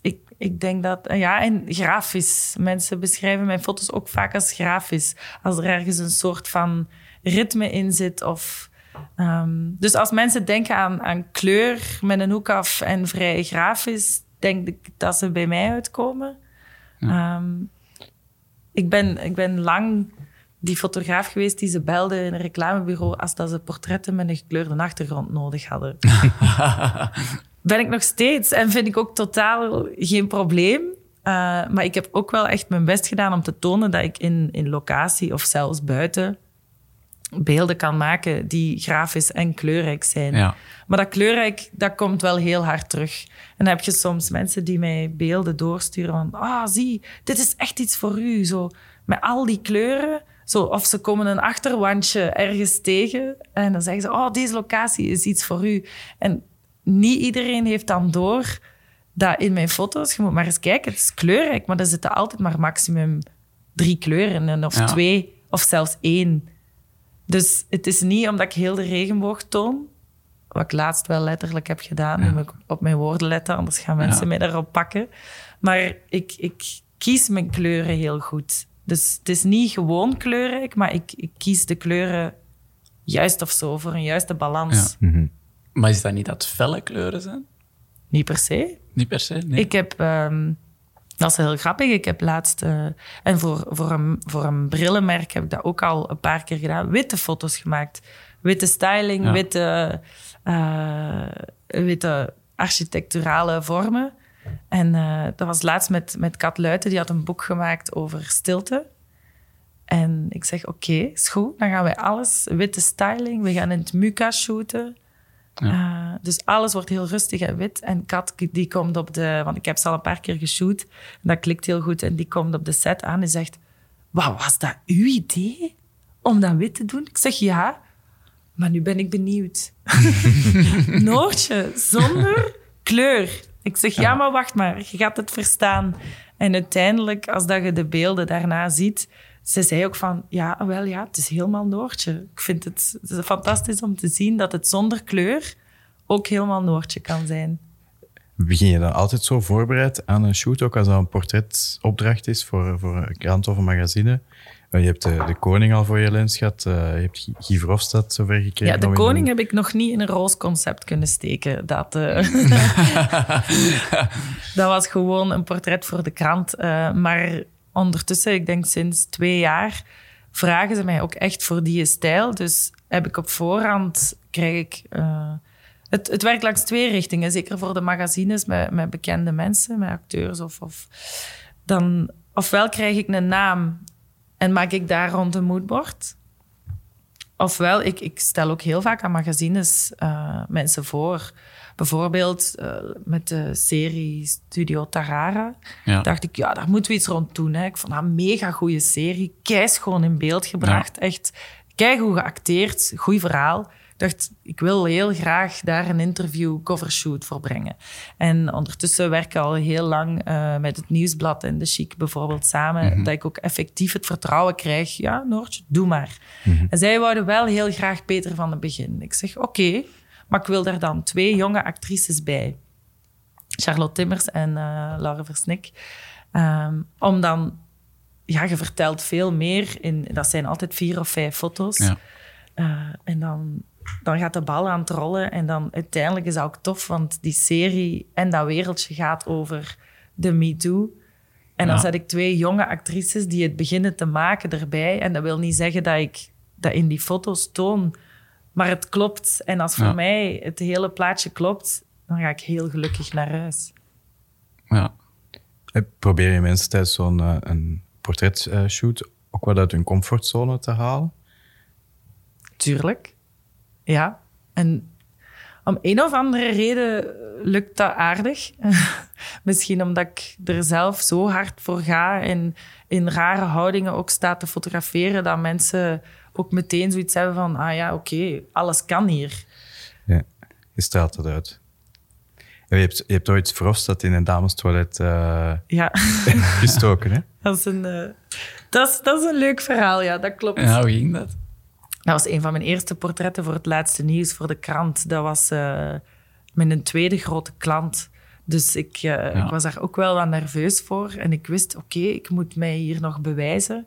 ik, ik denk dat... eh, Ja, en grafisch. Mensen beschrijven mijn foto's ook vaak als grafisch. Als er ergens een soort van ritme in zit of... ehm, dus als mensen denken aan, aan kleur met een hoek af en vrij grafisch, denk ik dat ze bij mij uitkomen. Ehm, ik, ben, ik ben lang die fotograaf geweest die ze belde in een reclamebureau als dat ze portretten met een gekleurde achtergrond nodig hadden. [LAUGHS] ben ik nog steeds en vind ik ook totaal geen probleem. Uh, maar ik heb ook wel echt mijn best gedaan om te tonen dat ik in, in locatie of zelfs buiten beelden kan maken die grafisch en kleurrijk zijn. Ja. Maar dat kleurrijk, dat komt wel heel hard terug. En dan heb je soms mensen die mij beelden doorsturen van... Ah, zie, dit is echt iets voor u. Zo, met al die kleuren. Zo, of ze komen een achterwandje ergens tegen en dan zeggen ze... Oh, deze locatie is iets voor u. En niet iedereen heeft dan door dat in mijn foto's... Je moet maar eens kijken, het is kleurrijk, maar er zitten altijd maar maximum drie kleuren in. Of Ja. twee, of zelfs één. Dus het is niet omdat ik heel de regenboog toon, wat ik laatst wel letterlijk heb gedaan. Nu moet ik op mijn woorden letten, anders gaan mensen Ja. mij daarop pakken. Maar ik, ik kies mijn kleuren heel goed. Dus het is niet gewoon kleurrijk, maar ik, ik kies de kleuren juist of zo, voor een juiste balans. Ja. Mhm. Maar is dat niet dat felle kleuren zijn? Niet per se. Niet per se, nee. Ik heb, ehm, dat is heel grappig, ik heb laatst, eh, en voor, voor, een, voor een brillenmerk heb ik dat ook al een paar keer gedaan, witte foto's gemaakt. Witte styling, Ja. witte, eh, witte architecturale vormen. En eh, dat was laatst met, met Kat Luiten, die had een boek gemaakt over stilte. En ik zeg, oké, is goed. Dan gaan wij alles, witte styling, we gaan in het Muka shooten. Uh, dus alles wordt heel rustig en wit. En Kat, die komt op de... Want ik heb ze al een paar keer geshoot. En dat klikt heel goed. En die komt op de set aan en zegt... Wat was dat uw idee? Om dat wit te doen? Ik zeg ja. Maar nu ben ik benieuwd. [LAUGHS] Noortje, zonder kleur. Ik zeg ja, maar wacht maar. Je gaat het verstaan. En uiteindelijk, als dat je de beelden daarna ziet... Ze zei ook van, ja, wel ja, het is helemaal Noortje. Ik vind het, het is fantastisch om te zien dat het zonder kleur ook helemaal Noortje kan zijn. Begin je dan altijd zo voorbereid aan een shoot, ook als dat een portretopdracht is voor, voor een krant of een magazine? Eh, Je hebt de, de koning al voor je lens gehad, eh, je hebt Guy- Verhofstadt zover gekregen. Ja, de koning een- heb ik nog niet in een roos concept kunnen steken. Dat, eh, [LAUGHS] [LAUGHS] dat was gewoon een portret voor de krant. Maar ondertussen, ik denk sinds twee jaar, vragen ze mij ook echt voor die stijl. Dus heb ik op voorhand, krijg ik... eh, het, het werkt langs twee richtingen. Zeker voor de magazines met, met bekende mensen, met acteurs of... of dan, ofwel krijg ik een naam en maak ik daar rond een moodboard. Ofwel, ik, ik stel ook heel vaak aan magazines eh, mensen voor. Bijvoorbeeld eh, met de serie Studio Tarara. Ja. Dacht ik, ja, daar moeten we iets rond doen. Hè. Ik vond dat een mega goede serie. Keis gewoon in beeld gebracht. Echt keigoed geacteerd. Goed verhaal. Ik dacht, ik wil heel graag daar een interview covershoot voor brengen. En ondertussen werk ik al heel lang eh, met het Nieuwsblad en de Chic bijvoorbeeld samen. Dat ik ook effectief het vertrouwen krijg. Ja, Noortje, doe maar. En zij wouden wel heel graag Peter van het begin. Ik zeg, oké, maar ik wil daar dan twee jonge actrices bij. Charlotte Timmers en eh Laura Versnik. Ehm, om dan, ja, je vertelt veel meer. In, dat zijn altijd vier of vijf foto's. Ja. Eh, en dan, dan gaat de bal aan het rollen. En dan uiteindelijk is dat ook tof, want die serie en dat wereldje gaat over de MeToo. En dan zet ik twee jonge actrices die het beginnen te maken erbij. En dat wil niet zeggen dat ik dat in die foto's toon, maar het klopt. En als voor Ja. mij het hele plaatje klopt, dan ga ik heel gelukkig naar huis. Ja. Eh, Probeer je mensen tijdens zo'n eh, een portretshoot ook wat uit hun comfortzone te halen? Tuurlijk. Ja. En om een of andere reden lukt dat aardig. [LAUGHS] Misschien omdat ik er zelf zo hard voor ga en in rare houdingen ook sta te fotograferen, dat mensen ook meteen zoiets hebben van, ah ja, oké, alles kan hier. Ja, je straalt het uit. En je, hebt, je hebt ooit Verhofstadt in een damestoilet eh Ja, [LAUGHS] gestoken, hè? [LAUGHS] dat is een, eh, dat is, dat is een leuk verhaal, ja, dat klopt. ja, hoe ging dat? Dat was een van mijn eerste portretten voor het laatste nieuws voor de krant. Dat was eh mijn tweede grote klant. Dus ik, eh, ik was daar ook wel wat nerveus voor. En ik wist, oké, ik moet mij hier nog bewijzen.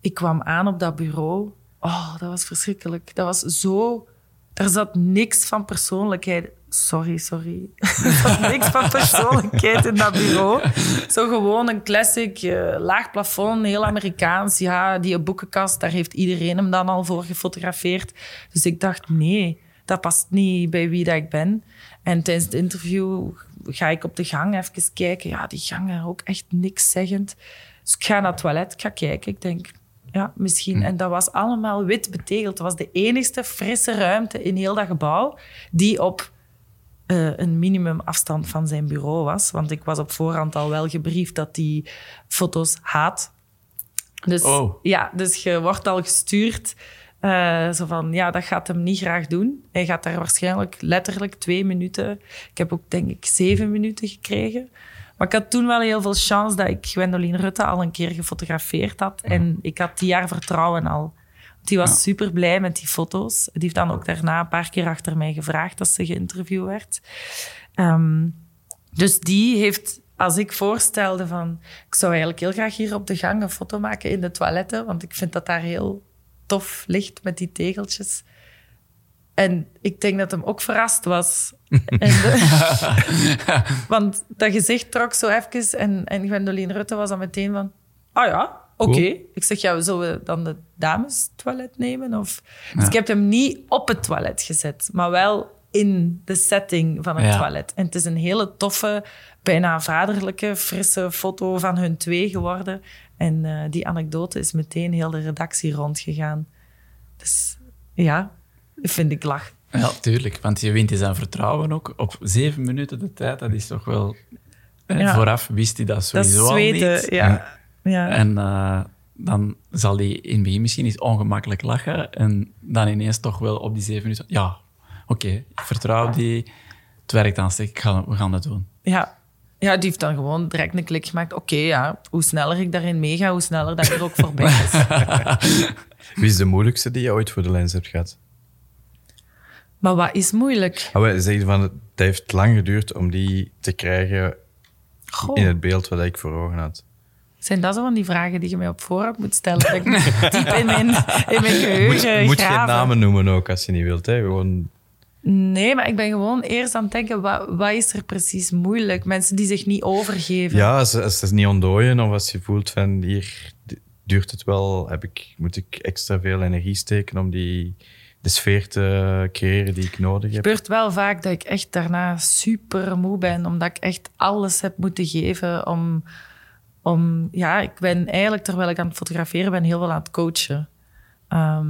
Ik kwam aan op dat bureau. Oh, dat was verschrikkelijk. Dat was zo... Er zat niks van persoonlijkheid. sorry, sorry. [LAUGHS] Er zat niks van persoonlijkheid in dat bureau. Zo gewoon een classic, eh, laag plafond, heel Amerikaans. Ja, die boekenkast, daar heeft iedereen hem dan al voor gefotografeerd. Dus ik dacht, nee, dat past niet bij wie dat ik ben. En tijdens het interview ga ik op de gang even kijken. Ja, die gangen ook echt niks zeggend. Dus ik ga naar het toilet, ik ga kijken. Ik denk, ja, misschien. En dat was allemaal wit betegeld. Het was de enigste frisse ruimte in heel dat gebouw die op eh, een minimum afstand van zijn bureau was. Want ik was op voorhand al wel gebriefd dat die foto's haat. Dus Oh. ja, dus je wordt al gestuurd. eh, zo van, ja, dat gaat hem niet graag doen. Hij gaat daar waarschijnlijk letterlijk twee minuten... Ik heb ook, denk ik, zeven minuten gekregen. Maar ik had toen wel heel veel chance dat ik Gwendoline Rutte al een keer gefotografeerd had. En ik had die jaar vertrouwen al. Die was super blij met die foto's. Die heeft dan ook daarna een paar keer achter mij gevraagd als ze geïnterviewd werd. Ehm, dus die heeft, als ik voorstelde van... Ik zou eigenlijk heel graag hier op de gang een foto maken in de toiletten, want ik vind dat daar heel tof ligt met die tegeltjes. En ik denk dat hem ook verrast was. [LAUGHS] De- [LAUGHS] want dat gezicht trok zo even en, en Gwendoline Rutte was dan meteen van... Ah ja, oké. Cool. Ik zeg, ja, zullen we dan de dames toilet nemen? Of... Dus ik heb hem niet op het toilet gezet, maar wel in de setting van het Ja. toilet. En het is een hele toffe, bijna vaderlijke, frisse foto van hun twee geworden. En eh, die anekdote is meteen heel de redactie rondgegaan. Dus ja, vind ik lach. Ja, tuurlijk. Want je wint in zijn vertrouwen ook. Op zeven minuten de tijd, dat is toch wel... Ja. Vooraf wist hij dat Dat sowieso al niet. ja. ja. En eh, dan zal hij in het begin misschien eens ongemakkelijk lachen. En dan ineens toch wel op die zeven minuten... Ja, oké, ik vertrouw die. Het werkt aan ga, we gaan dat doen. Ja. ja, die heeft dan gewoon direct een klik gemaakt. Oké, ja, hoe sneller ik daarin meega, hoe sneller dat er ook voorbij is. [LAUGHS] Wie is de moeilijkste die je ooit voor de lens hebt gehad? Maar wat is moeilijk? Ah, wel, zeg je van, het heeft lang geduurd om die te krijgen Goh, in het beeld wat ik voor ogen had. zijn dat zo van die vragen die je mij op voorhand moet stellen? Dat ik [LAUGHS] diep in mijn, in mijn geheugen Moet, moet geen graven. namen noemen ook als je niet wilt. Hè? Gewoon, Nee, maar ik ben gewoon eerst aan het denken, wat, wat is er precies moeilijk? Mensen die zich niet overgeven. ja, als, als ze niet ontdooien of als je voelt van hier duurt het wel, heb ik, moet ik extra veel energie steken om die, de sfeer te creëren die ik nodig Het heb. gebeurt wel vaak dat ik echt daarna super moe ben, omdat ik echt alles heb moeten geven om... om ja, ik ben eigenlijk, terwijl ik aan het fotograferen ben, heel veel aan het coachen. Ehm,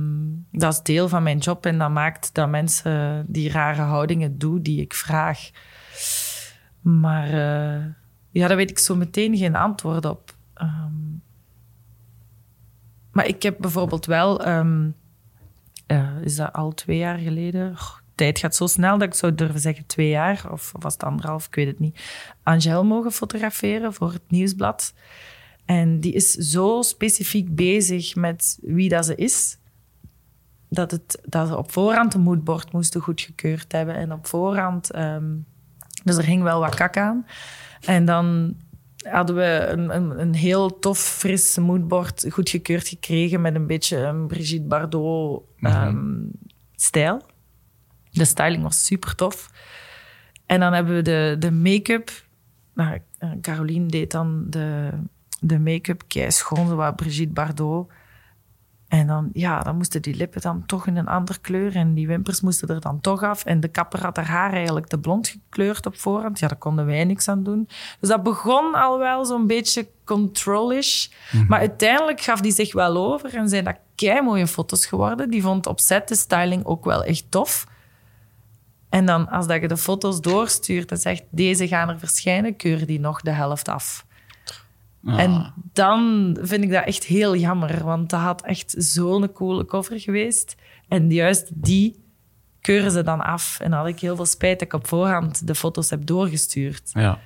dat is deel van mijn job en dat maakt dat mensen die rare houdingen doen die ik vraag. Maar eh, ja, daar weet ik zo meteen geen antwoord op. Ehm, maar ik heb bijvoorbeeld wel... ehm, eh, is dat al twee jaar geleden? Tijd gaat zo snel dat ik zou durven zeggen twee jaar. Of was het anderhalf, ik weet het niet. Angel mogen fotograferen voor het nieuwsblad. En die is zo specifiek bezig met wie dat ze is. Dat, het, dat ze op voorhand een moodboard moesten goedgekeurd hebben. En op voorhand... ehm, dus er hing wel wat kak aan. En dan hadden we een, een, een heel tof, fris moodboard goedgekeurd gekregen met een beetje een Brigitte Bardot ehm, stijl. De styling was super tof. En dan hebben we de, de make-up. Nou, eh, Caroline deed dan de, de make-up kei schoon, zo wat Brigitte Bardot. En dan, ja, dan moesten die lippen dan toch in een andere kleur. En die wimpers moesten er dan toch af. En de kapper had haar haar eigenlijk te blond gekleurd op voorhand. Ja, daar konden wij niks aan doen. Dus dat begon al wel zo'n beetje controlish. Maar uiteindelijk gaf die zich wel over. En zijn dat kei mooie foto's geworden. Die vond op set de styling ook wel echt tof. En dan, als dat je de foto's doorstuurt en zegt, deze gaan er verschijnen, keur die nog de helft af. Ah. En dan vind ik dat echt heel jammer, want dat had echt zo'n coole cover geweest. En juist die keuren ze dan af. En dan had ik heel veel spijt dat ik op voorhand de foto's heb doorgestuurd. Ja.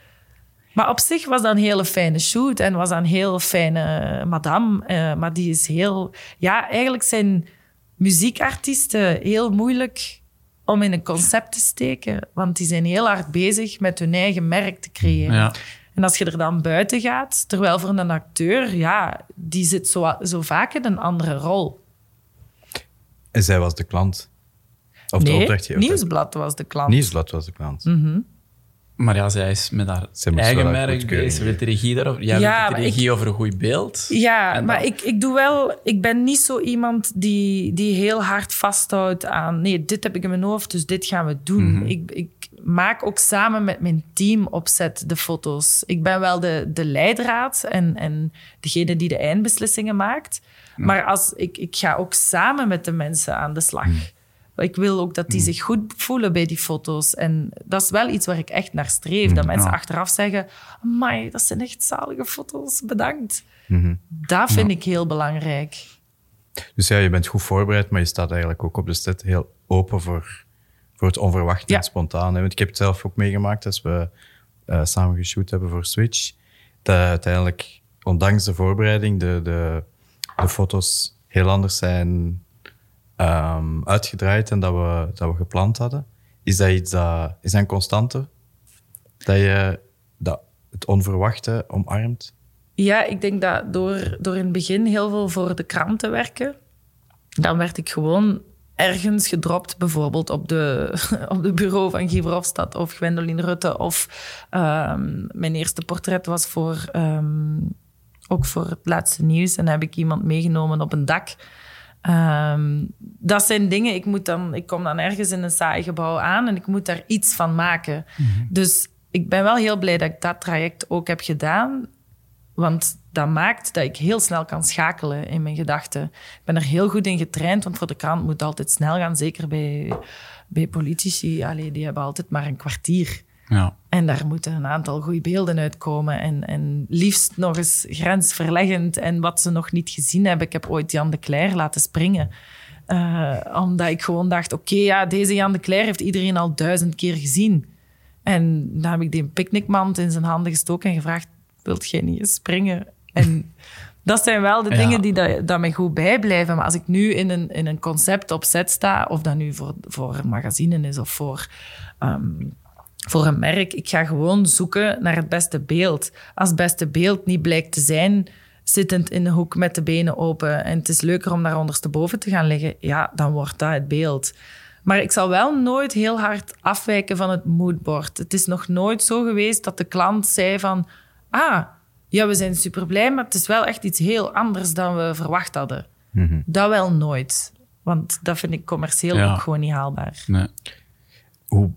Maar op zich was dat een hele fijne shoot en was dat een heel fijne madame. Eh, maar die is heel... Ja, eigenlijk zijn muziekartiesten heel moeilijk om in een concept te steken. Want die zijn heel hard bezig met hun eigen merk te creëren. Ja. En als je er dan buiten gaat, terwijl voor een acteur, ja, die zit zo, zo vaak in een andere rol. En zij was de klant. Of de nee, opdrachtgever? Nieuwsblad was de klant. Nieuwsblad was de klant. Maar ja, zij is met haar eigen merk bezig. Met de regie daarover. Jij Ja, de regie over een goed beeld. Ja, maar dan- ik, ik doe wel... Ik ben niet zo iemand die, die heel hard vasthoudt aan... Nee, dit heb ik in mijn hoofd, dus dit gaan we doen. ik, ik maak ook samen met mijn team opzet de foto's. Ik ben wel de, de leidraad en, en degene die de eindbeslissingen maakt. Maar als, ik, ik ga ook samen met de mensen aan de slag. Ik wil ook dat die zich goed voelen bij die foto's. En dat is wel iets waar ik echt naar streef. Dat mensen ja. achteraf zeggen... Amai, dat zijn echt zalige foto's, bedankt. Dat vind ik heel belangrijk. Dus ja, je bent goed voorbereid, maar je staat eigenlijk ook op de set heel open voor, onverwachte Ja. en spontaan. hè. Want ik heb het zelf ook meegemaakt als we eh, samen geshoot hebben voor Switch. Dat uiteindelijk, ondanks de voorbereiding, de, de, de foto's heel anders zijn ehm, uitgedraaid dan dat we, dat we gepland hadden. Is dat iets dat, is dat een constante? Dat je dat, het onverwachte omarmt? Ja, ik denk dat door, door in het begin heel veel voor de krant te werken, dan werd ik gewoon ergens gedropt, bijvoorbeeld op de, [LAUGHS] op de bureau van Guy Verhofstadt of Gwendoline Rutte. Of ehm, mijn eerste portret was voor, ehm, ook voor het laatste nieuws. En dan heb ik iemand meegenomen op een dak. Ehm, dat zijn dingen, ik, moet dan, ik kom dan ergens in een saai gebouw aan en ik moet daar iets van maken. Dus ik ben wel heel blij dat ik dat traject ook heb gedaan. Want dat maakt dat ik heel snel kan schakelen in mijn gedachten. Ik ben er heel goed in getraind, want voor de krant moet altijd snel gaan. Zeker bij, bij politici. Allee, die hebben altijd maar een kwartier. Ja. En daar moeten een aantal goede beelden uitkomen. En, en liefst nog eens grensverleggend. En wat ze nog niet gezien hebben. Ik heb ooit Jan de Cler laten springen. Eh, omdat ik gewoon dacht, oké, ja, deze Jan de Cler heeft iedereen al duizend keer gezien. En dan heb ik die picknickmand in zijn handen gestoken en gevraagd, wilt jij niet eens springen? En dat zijn wel de Ja. dingen die dat, dat mij goed bijblijven. Maar als ik nu in een, in een concept op set sta, of dat nu voor, voor een magazine is of voor, ehm, voor een merk, ik ga gewoon zoeken naar het beste beeld. Als het beste beeld niet blijkt te zijn zittend in de hoek met de benen open en het is leuker om daar ondersteboven te gaan liggen, ja, dan wordt dat het beeld. Maar ik zal wel nooit heel hard afwijken van het moodboard. Het is nog nooit zo geweest dat de klant zei van... Ah, ja, we zijn super blij, maar het is wel echt iets heel anders dan we verwacht hadden. Dat wel nooit. Want dat vind ik commercieel Ja. ook gewoon niet haalbaar. Nee. Hoe,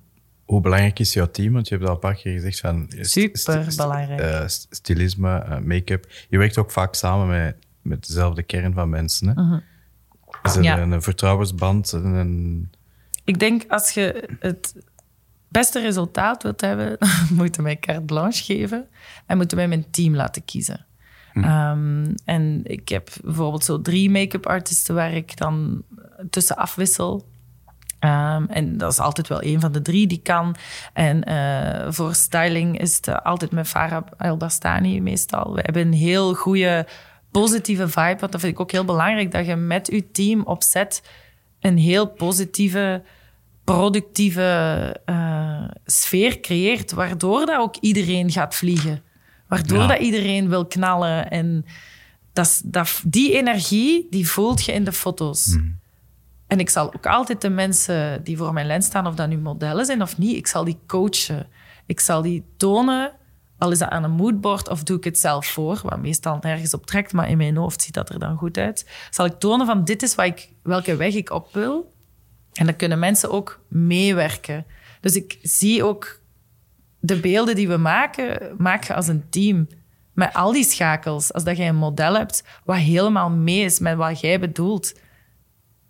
hoe belangrijk is jouw team? Want je hebt al een paar keer gezegd van... eh, Super st- st- belangrijk. eh, st- stilisme, eh, make-up. Je werkt ook vaak samen met, met dezelfde kern van mensen. Hè? Is er Ja. een, een vertrouwensband? Een, een- Ik denk als je het beste resultaat wilt hebben, [LAUGHS] dan moet je mij carte blanche geven en moet je mij mijn team laten kiezen. Ehm, en ik heb bijvoorbeeld zo drie make-up artisten waar ik dan tussen afwissel. Ehm, en dat is altijd wel een van de drie die kan. En eh, voor styling is het altijd met Farah El Bastani meestal. We hebben een heel goede positieve vibe. Want dat vind ik ook heel belangrijk, dat je met je team op set een heel positieve, productieve eh, sfeer creëert. Waardoor dat ook iedereen gaat vliegen. Waardoor Ja. dat iedereen wil knallen. En dat, dat, die energie, die voelt je in de foto's. En ik zal ook altijd de mensen die voor mijn lens staan, of dat nu modellen zijn of niet, ik zal die coachen. Ik zal die tonen, al is dat aan een moodboard of doe ik het zelf voor, wat meestal nergens op trekt, maar in mijn hoofd ziet dat er dan goed uit. Zal ik tonen van dit is wat ik, welke weg ik op wil. En dan kunnen mensen ook meewerken. Dus ik zie ook de beelden die we maken, maak je als een team. Met al die schakels. Als dat jij een model hebt wat helemaal mee is met wat jij bedoelt,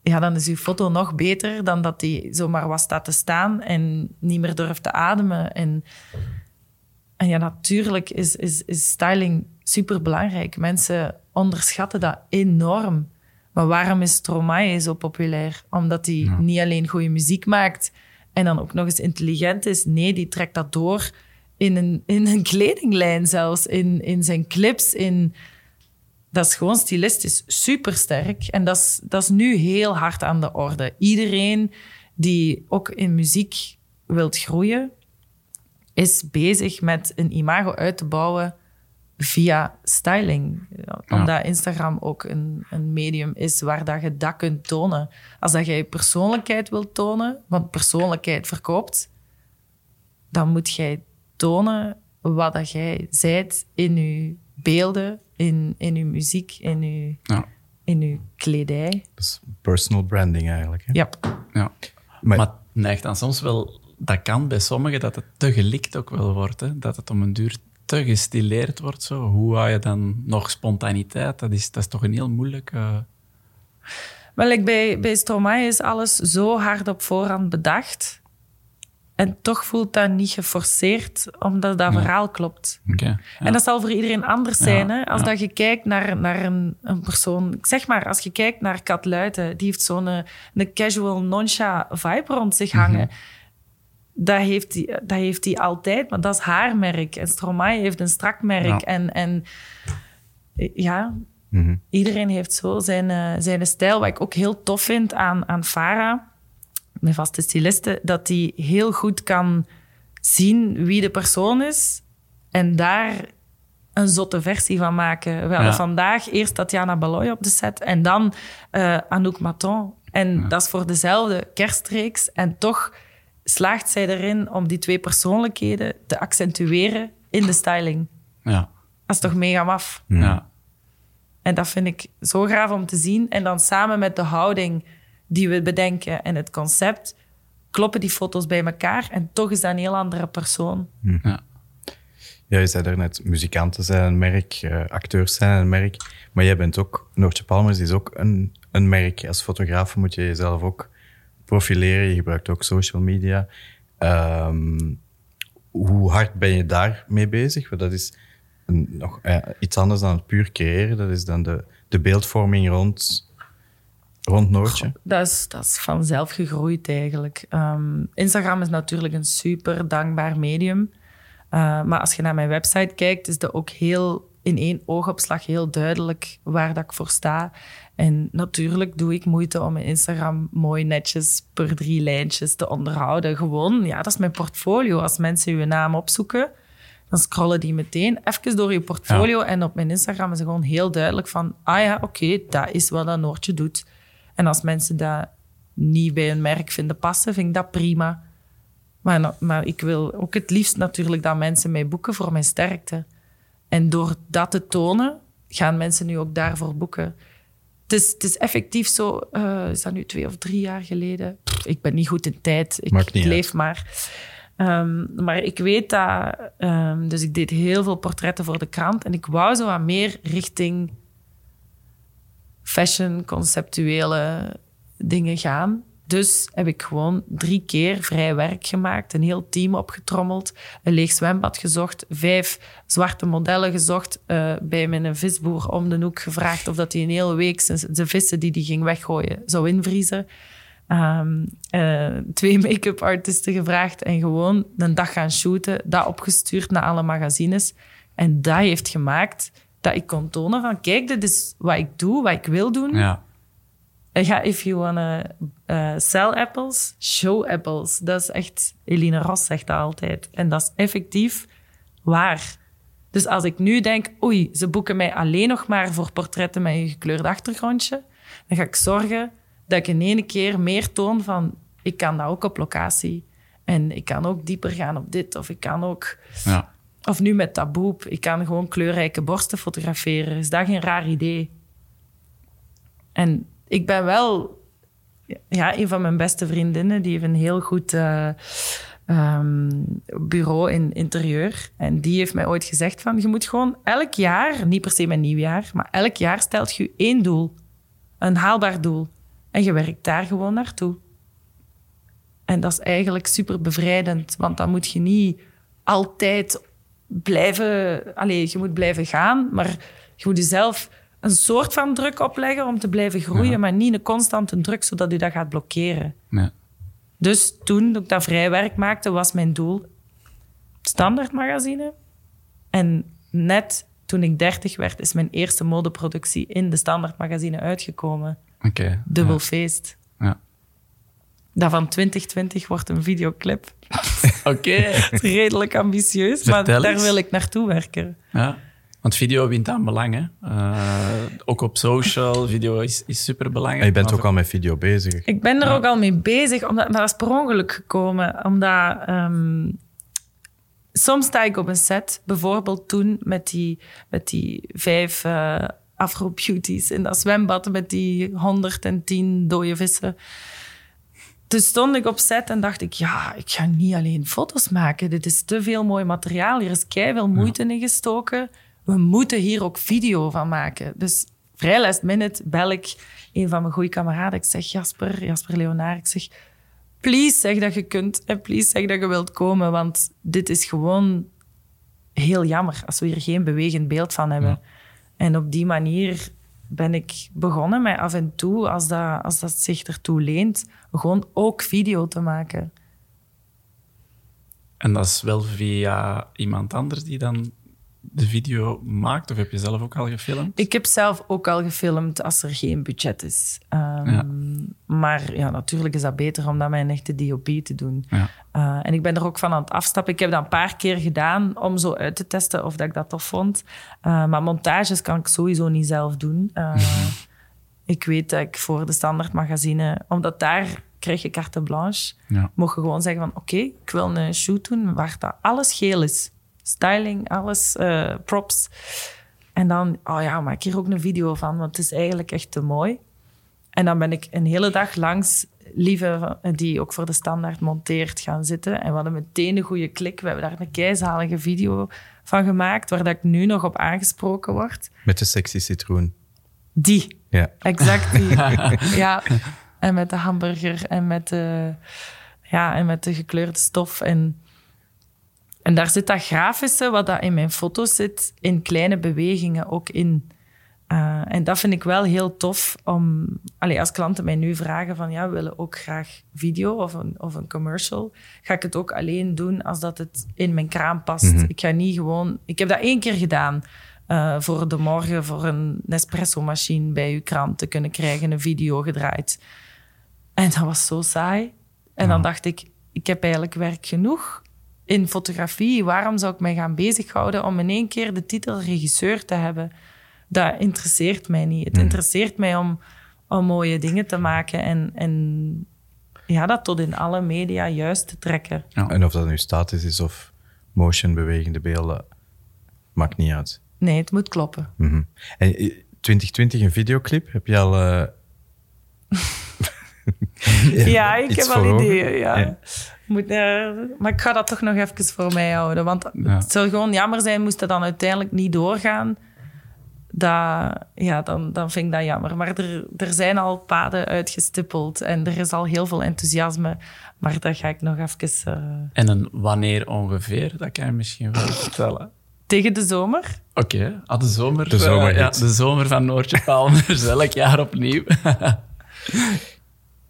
ja, dan is je foto nog beter dan dat die zomaar wat staat te staan en niet meer durft te ademen. En, en ja, natuurlijk is, is, is styling super belangrijk. Mensen onderschatten dat enorm. Maar waarom is Stromae zo populair? Omdat hij niet alleen goede muziek maakt en dan ook nog eens intelligent is. Nee, die trekt dat door in een, in een kledinglijn zelfs, in, in zijn clips, in dat is gewoon stilistisch super sterk. En dat is, dat is nu heel hard aan de orde. Iedereen die ook in muziek wilt groeien, is bezig met een imago uit te bouwen via styling. Ja, Omdat Instagram ook een, een medium is waar dat je dat kunt tonen. Als dat je je persoonlijkheid wilt tonen, want persoonlijkheid verkoopt, dan moet jij tonen wat dat jij zijt in je beelden, in, in je muziek, in je, Ja. in je kledij. Dus personal branding eigenlijk. Hè? Ja. Ja. Maar- Maar, het neigt dan soms wel... Dat kan bij sommigen dat het te gelikt ook wel wordt. Hè? Dat het om een duur te gestileerd wordt. Zo. Hoe hou je dan nog spontaniteit? Dat is, dat is toch een heel moeilijk... Wel, like bij, bij Stromae is alles zo hard op voorhand bedacht. En toch voelt dat niet geforceerd, omdat dat verhaal klopt. Oké. Ja. En dat zal voor iedereen anders zijn. Ja, Hè? Als dat je kijkt naar, naar een, een persoon... Ik zeg maar, als je kijkt naar Kat Luiten, die heeft zo'n eh, een casual noncha vibe rond zich Mhm. hangen. Dat heeft die, dat heeft die altijd, maar dat is haar merk. En Stromae heeft een strak merk. Ja. En, en ja, Mhm. iedereen heeft zo zijn, eh, zijn stijl. Wat ik ook heel tof vind aan, aan Farah, mijn vaste styliste, dat die heel goed kan zien wie de persoon is en daar een zotte versie van maken. We Ja. vandaag eerst Tatjana Baloy op de set en dan eh, Anouk Maton. En dat is voor dezelfde kerstreeks. En toch slaagt zij erin om die twee persoonlijkheden te accentueren in de styling. Ja. Dat is toch mega maf? Ja. En dat vind ik zo gaaf om te zien. En dan samen met de houding die we bedenken en het concept, kloppen die foto's bij elkaar. En toch is dat een heel andere persoon. Ja. Ja, je zei daarnet, muzikanten zijn een merk, eh, acteurs zijn een merk. Maar jij bent ook, Noortje Palmers is ook een, een merk. Als fotograaf moet je jezelf ook profileren. Je gebruikt ook social media. Ehm, hoe hard ben je daar mee bezig? Want dat is een, nog eh, iets anders dan het puur creëren. Dat is dan de, de beeldvorming rond, rond Noortje. Dat is, dat is vanzelf gegroeid eigenlijk. Ehm, Instagram is natuurlijk een super dankbaar medium. Uh, maar als je naar mijn website kijkt, is dat ook heel in één oogopslag heel duidelijk waar dat ik voor sta. En natuurlijk doe ik moeite om mijn Instagram mooi netjes per drie lijntjes te onderhouden. Gewoon, ja, dat is mijn portfolio. Als mensen je naam opzoeken, dan scrollen die meteen even door je portfolio. En op mijn Instagram is het gewoon heel duidelijk van, ah ja, oké, dat is wat dat Noortje doet. En als mensen dat niet bij een merk vinden passen, vind ik dat prima. Maar, maar ik wil ook het liefst natuurlijk dat mensen mij boeken voor mijn sterkte. En door dat te tonen, gaan mensen nu ook daarvoor boeken. Het is, het is effectief zo, uh, is dat nu twee of drie jaar geleden? Pff, ik ben niet goed in tijd, ik, leef uit. maar. Um, maar ik weet dat, um, dus ik deed heel veel portretten voor de krant en ik wou zo wat meer richting fashion, conceptuele dingen gaan. Dus heb ik gewoon drie keer vrij werk gemaakt, een heel team opgetrommeld, een leeg zwembad gezocht, vijf zwarte modellen gezocht, uh, bij mijn visboer om de hoek gevraagd of dat hij een hele week de vissen die hij ging weggooien zou invriezen. Um, uh, twee make-up artisten gevraagd en gewoon een dag gaan shooten, dat opgestuurd naar alle magazines. En dat heeft gemaakt dat ik kon tonen van kijk, dit is wat ik doe, wat ik wil doen. Ja. Ja, if you wanna uh, sell apples, show apples. Dat is echt, Eline Ross zegt dat altijd. En dat is effectief waar. Dus als ik nu denk, oei, ze boeken mij alleen nog maar voor portretten met een gekleurd achtergrondje, dan ga ik zorgen dat ik in ene keer meer toon van, ik kan dat ook op locatie. En ik kan ook dieper gaan op dit, of ik kan ook... Ja. Of nu met taboep, ik kan gewoon kleurrijke borsten fotograferen. Is dat geen raar idee? En ik ben wel... Ja, een van mijn beste vriendinnen, die heeft een heel goed uh, um, bureau in interieur. En die heeft mij ooit gezegd van, je moet gewoon elk jaar, niet per se mijn nieuwjaar, maar elk jaar stelt je één doel. Een haalbaar doel. En je werkt daar gewoon naartoe. En dat is eigenlijk super bevrijdend, want dan moet je niet altijd blijven... Allez, je moet blijven gaan, maar je moet jezelf een soort van druk opleggen om te blijven groeien, ja. maar niet een constante druk, zodat je dat gaat blokkeren. Ja. Dus toen ik dat vrijwerk maakte, was mijn doel standaard magazine. En net toen ik 30 werd, is mijn eerste modeproductie in de standaard magazine uitgekomen. Okay, Dubbel ja. feest. Ja. Dat van 2020 wordt een videoclip. [LAUGHS] Oké. [LAUGHS] Okay. Redelijk ambitieus, Vertel maar daar eens. wil ik naartoe werken. Ja. Want video wint aan belang, hè? Eh, ook op social, video is, is super belangrijk. En je bent ook al met video bezig. Ik ben er ook al mee bezig, omdat, maar dat is per ongeluk gekomen. Omdat ehm, soms sta ik op een set, bijvoorbeeld toen met die, met die vijf uh, afro-beauties in dat zwembad met die 110 dode vissen. Toen stond ik op set en dacht ik, ja, ik ga niet alleen foto's maken. Dit is te veel mooi materiaal. Hier is veel moeite in gestoken. We moeten hier ook video van maken. Dus vrij last minute bel ik een van mijn goede kameraden. Ik zeg, Jasper, Jasper Leonaar, ik zeg, please zeg dat je kunt en please zeg dat je wilt komen, want dit is gewoon heel jammer als we hier geen bewegend beeld van hebben. En op die manier ben ik begonnen met af en toe, als dat, als dat zich ertoe leent, gewoon ook video te maken. En dat is wel via iemand anders die dan de video maakt? Of heb je zelf ook al gefilmd? Ik heb zelf ook al gefilmd als er geen budget is. Um, Maar ja, natuurlijk is dat beter om dat met een echte DOP te doen. Ja. Uh, en ik ben er ook van aan het afstappen. Ik heb dat een paar keer gedaan om zo uit te testen of dat ik dat tof vond. Uh, maar montages kan ik sowieso niet zelf doen. Uh, [LAUGHS] ik weet dat ik voor de standaard magazine, omdat daar krijg je carte blanche, ja. mocht je gewoon zeggen van oké, okay, ik wil een shoot doen waar dat alles geel is styling, alles, uh, props. En dan, oh ja, maak hier ook een video van, want het is eigenlijk echt te mooi. En dan ben ik een hele dag langs Lieve, die ook voor de standaard monteert, gaan zitten. En we hadden meteen een goede klik. We hebben daar een keizalige video van gemaakt, waar dat ik nu nog op aangesproken word. Met de sexy citroen. Die. Ja. Exact die. [LAUGHS] ja. En met de hamburger en met de, ja, en met de gekleurde stof. En en daar zit dat grafische, wat dat in mijn foto's zit, in kleine bewegingen ook in. Uh, en dat vind ik wel heel tof om, allee, als klanten mij nu vragen van ja, we willen ook graag video of een, of een commercial, ga ik het ook alleen doen als dat het in mijn kraam past. Mm -hmm. Ik ga niet gewoon, ik heb dat één keer gedaan uh, voor de morgen voor een Nespresso-machine bij uw krant te kunnen krijgen, een video gedraaid. En dat was zo saai. En ja. dan dacht ik, ik heb eigenlijk werk genoeg in fotografie, waarom zou ik mij gaan bezighouden om in één keer de titel regisseur te hebben? Dat interesseert mij niet. Het mm. interesseert mij om, om mooie dingen te maken en, en ja, dat tot in alle media juist te trekken. Ja. En of dat nu statisch is of motion, bewegende beelden, maakt niet uit. Nee, het moet kloppen. Mm -hmm. En 2020 een videoclip, heb je al... [LAUGHS] [LAUGHS] Uh... ja, ik heb al ideeën, ja. ja. Moet, uh, maar ik ga dat toch nog even voor mij houden. Want ja. het zou gewoon jammer zijn moest het dan uiteindelijk niet doorgaan. Dat, ja, dan, dan vind ik dat jammer. Maar er, er zijn al paden uitgestippeld en er is al heel veel enthousiasme. Maar dat ga ik nog even... Uh... En een wanneer ongeveer? Dat kan je misschien wel vertellen. Tegen de zomer. Oké, okay. ah, de zomer. De zomer, uh, ja, de zomer van Noortje Palmers, [LAUGHS] elk jaar opnieuw.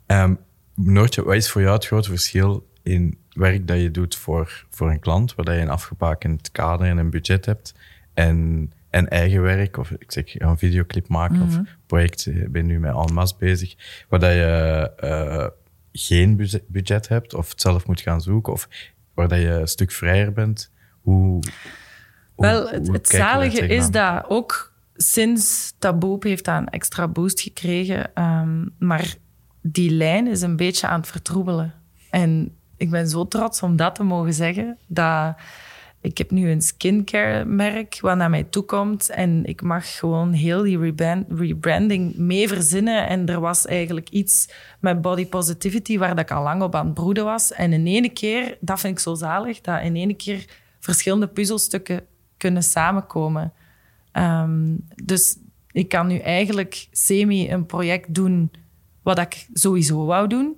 um, Noortje, wat is voor jou het grote verschil in werk dat je doet voor, voor een klant, waar je een afgebakend kader en een budget hebt, en, en eigen werk, of ik zeg een videoclip maken mm -hmm. of project, ik ben nu met Almas bezig, waar dat je uh, geen budget hebt of het zelf moet gaan zoeken, of waar dat je een stuk vrijer bent. Hoe, Wel, hoe, het, zalige is dat ook sinds Taboe heeft dat een extra boost gekregen, um, maar die lijn is een beetje aan het vertroebelen. En ik ben zo trots om dat te mogen zeggen. Dat ik heb nu een skincare merk wat naar mij toe komt en ik mag gewoon heel die rebranding mee verzinnen. En er was eigenlijk iets met body positivity waar dat ik al lang op aan het broeden was. En in ene keer, dat vind ik zo zalig, dat in ene keer verschillende puzzelstukken kunnen samenkomen. Um, dus ik kan nu eigenlijk semi een project doen wat ik sowieso wou doen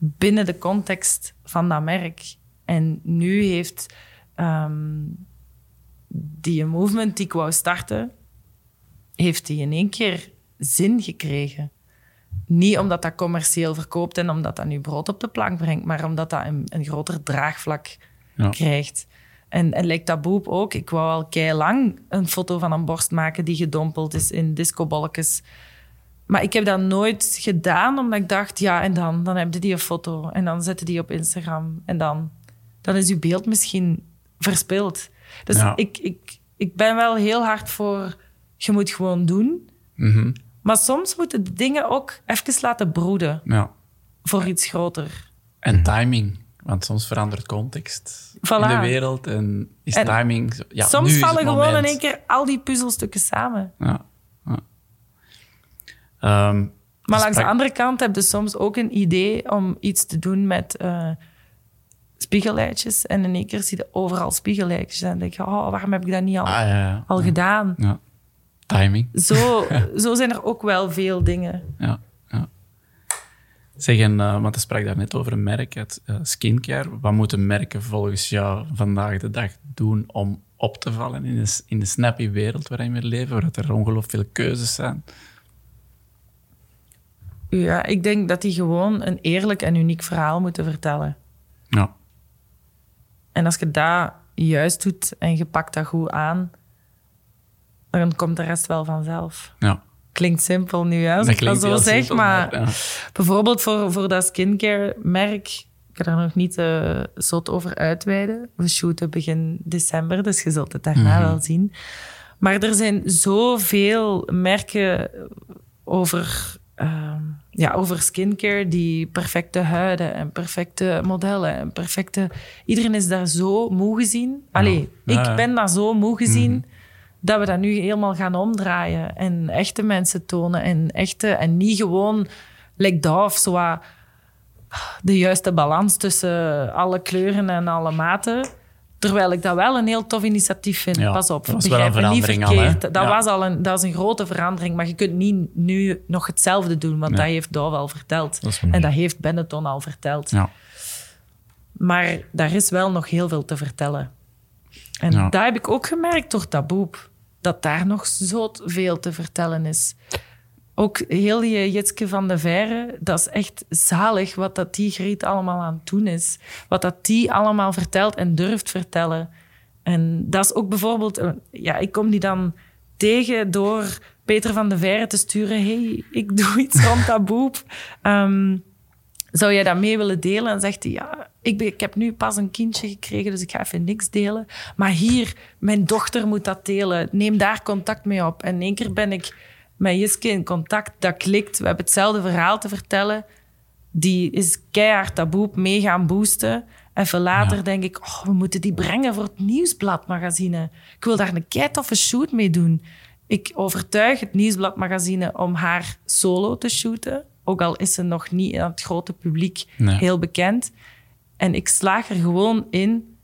binnen de context van dat merk. En nu heeft um, die movement die ik wou starten, heeft die in één keer zin gekregen. Niet omdat dat commercieel verkoopt en omdat dat nu brood op de plank brengt, maar omdat dat een, een groter draagvlak ja. krijgt. En, en lijkt dat boep ook. Ik wou al kei lang een foto van een borst maken die gedompeld is in discobolletjes. Maar ik heb dat nooit gedaan, omdat ik dacht, ja, en dan? Dan heb je die een foto en dan zet je die op Instagram. En dan, dan is je beeld misschien verspild. Dus ja. ik, ik, ik ben wel heel hard voor, je moet gewoon doen. Mhm. Maar soms moeten de dingen ook even laten broeden Ja. voor iets groter. En timing. Want soms verandert context Voilà. in de wereld en is En timing... Ja, soms nu vallen gewoon in één keer al die puzzelstukken samen. Ja. Ehm, Maar dus langs de andere kant heb je soms ook een idee om iets te doen met eh spiegellijtjes. En in één keer zie je overal spiegellijtjes. En dan denk je, oh, waarom heb ik dat niet al, Ah, ja, al gedaan? ja. Timing. Zo, [LAUGHS] zo zijn er ook wel veel dingen. Ja, ja. Zeg, en, eh, want je sprak daar net over een merk, het eh, skincare. Wat moeten merken volgens jou vandaag de dag doen om op te vallen in de, in de snappy wereld waarin we leven, waar er ongelooflijk veel keuzes zijn? Ja, ik denk dat die gewoon een eerlijk en uniek verhaal moeten vertellen. Ja, En als je dat juist doet en je pakt dat goed aan, dan komt de rest wel vanzelf. ja. Klinkt simpel nu, hè, als ik dat klinkt zo zeg, simpel, maar ja. bijvoorbeeld voor, voor dat skincare-merk, ik ga daar nog niet eh zot over uitweiden. We shooten begin december, dus je zult het daarna Mhm. wel zien. Maar er zijn zoveel merken over, ehm, ja, over skincare die perfecte huiden en perfecte modellen en perfecte... Iedereen is daar zo moe gezien. Allee, Ja, ik ja. ben daar zo moe gezien Mhm. dat we dat nu helemaal gaan omdraaien en echte mensen tonen en echte en niet gewoon like dat of zo de juiste balans tussen alle kleuren en alle maten. Terwijl ik dat wel een heel tof initiatief vind. Ja, Pas op, dat was wel een me niet verandering al, dat, Ja. was al een, dat is een grote verandering, maar je kunt niet nu nog hetzelfde doen, want Nee. dat heeft Dow al verteld. Dat en dat heeft Benetton al verteld. Ja. Maar daar is wel nog heel veel te vertellen. En Ja. dat heb ik ook gemerkt door Taboep. Dat daar nog zo veel te vertellen is. Ook heel die Jitske van de Verre, dat is echt zalig wat dat die Griet allemaal aan het doen is. Wat dat die allemaal vertelt en durft vertellen. En dat is ook bijvoorbeeld... eh, Ja, ik kom die dan tegen door Peter van de Verre te sturen. hey, ik [LAUGHS] doe iets rond Taboep. Ehm zou jij dat mee willen delen? En zegt hij, ja, ik, ben, ik heb nu pas een kindje gekregen, dus ik ga even niks delen. Maar hier, mijn dochter moet dat delen. Neem daar contact mee op. En in één keer ben ik met Jiske in contact. Dat klikt. We hebben hetzelfde verhaal te vertellen. Die is keihard taboe mee gaan boosten. Even later Ja. denk ik, oh, we moeten die brengen voor het Nieuwsbladmagazine. Ik wil daar een kei toffe shoot mee doen. Ik overtuig het Nieuwsbladmagazine om haar solo te shooten. Ook al is ze nog niet aan het grote publiek Nee. heel bekend. En ik slaag er gewoon in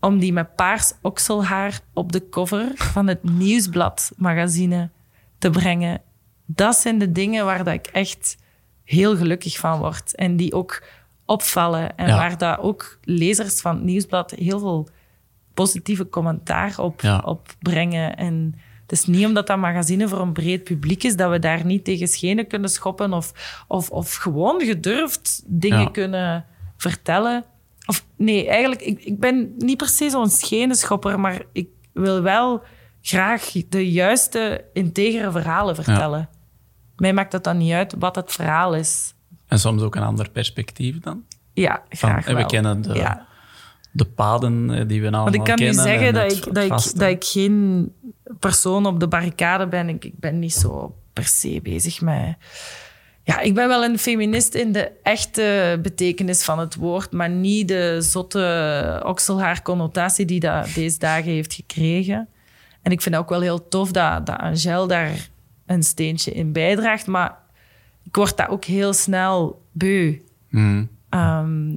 om die met paars okselhaar op de cover van het Nieuwsbladmagazine te brengen. Dat zijn de dingen waar dat ik echt heel gelukkig van word. En die ook opvallen. En Ja. waar dat ook lezers van het Nieuwsblad heel veel positieve commentaar op, Ja. op brengen. En het is niet omdat dat magazine voor een breed publiek is, dat we daar niet tegen schenen kunnen schoppen of, of, of gewoon gedurfd dingen Ja. kunnen vertellen. Of nee, eigenlijk, ik, ik ben niet per se zo'n schenenschopper, maar ik wil wel graag de juiste, integere verhalen vertellen. Mij maakt het dan niet uit wat het verhaal is. En soms ook een ander perspectief dan. Ja, Van, graag en we wel. kennen de, Ja. de paden eh, die we allemaal Want ik kan kennen. niet zeggen en dat ik, dat, ik, dat ik geen persoon op de barricade ben. Ik, ik ben niet zo per se bezig met... Ja, ik ben wel een feminist in de echte betekenis van het woord, maar niet de zotte okselhaar-connotatie die dat deze dagen heeft gekregen. En ik vind het ook wel heel tof dat, dat Angel daar een steentje in bijdraagt, maar ik word dat ook heel snel beu. Mhm. Ehm,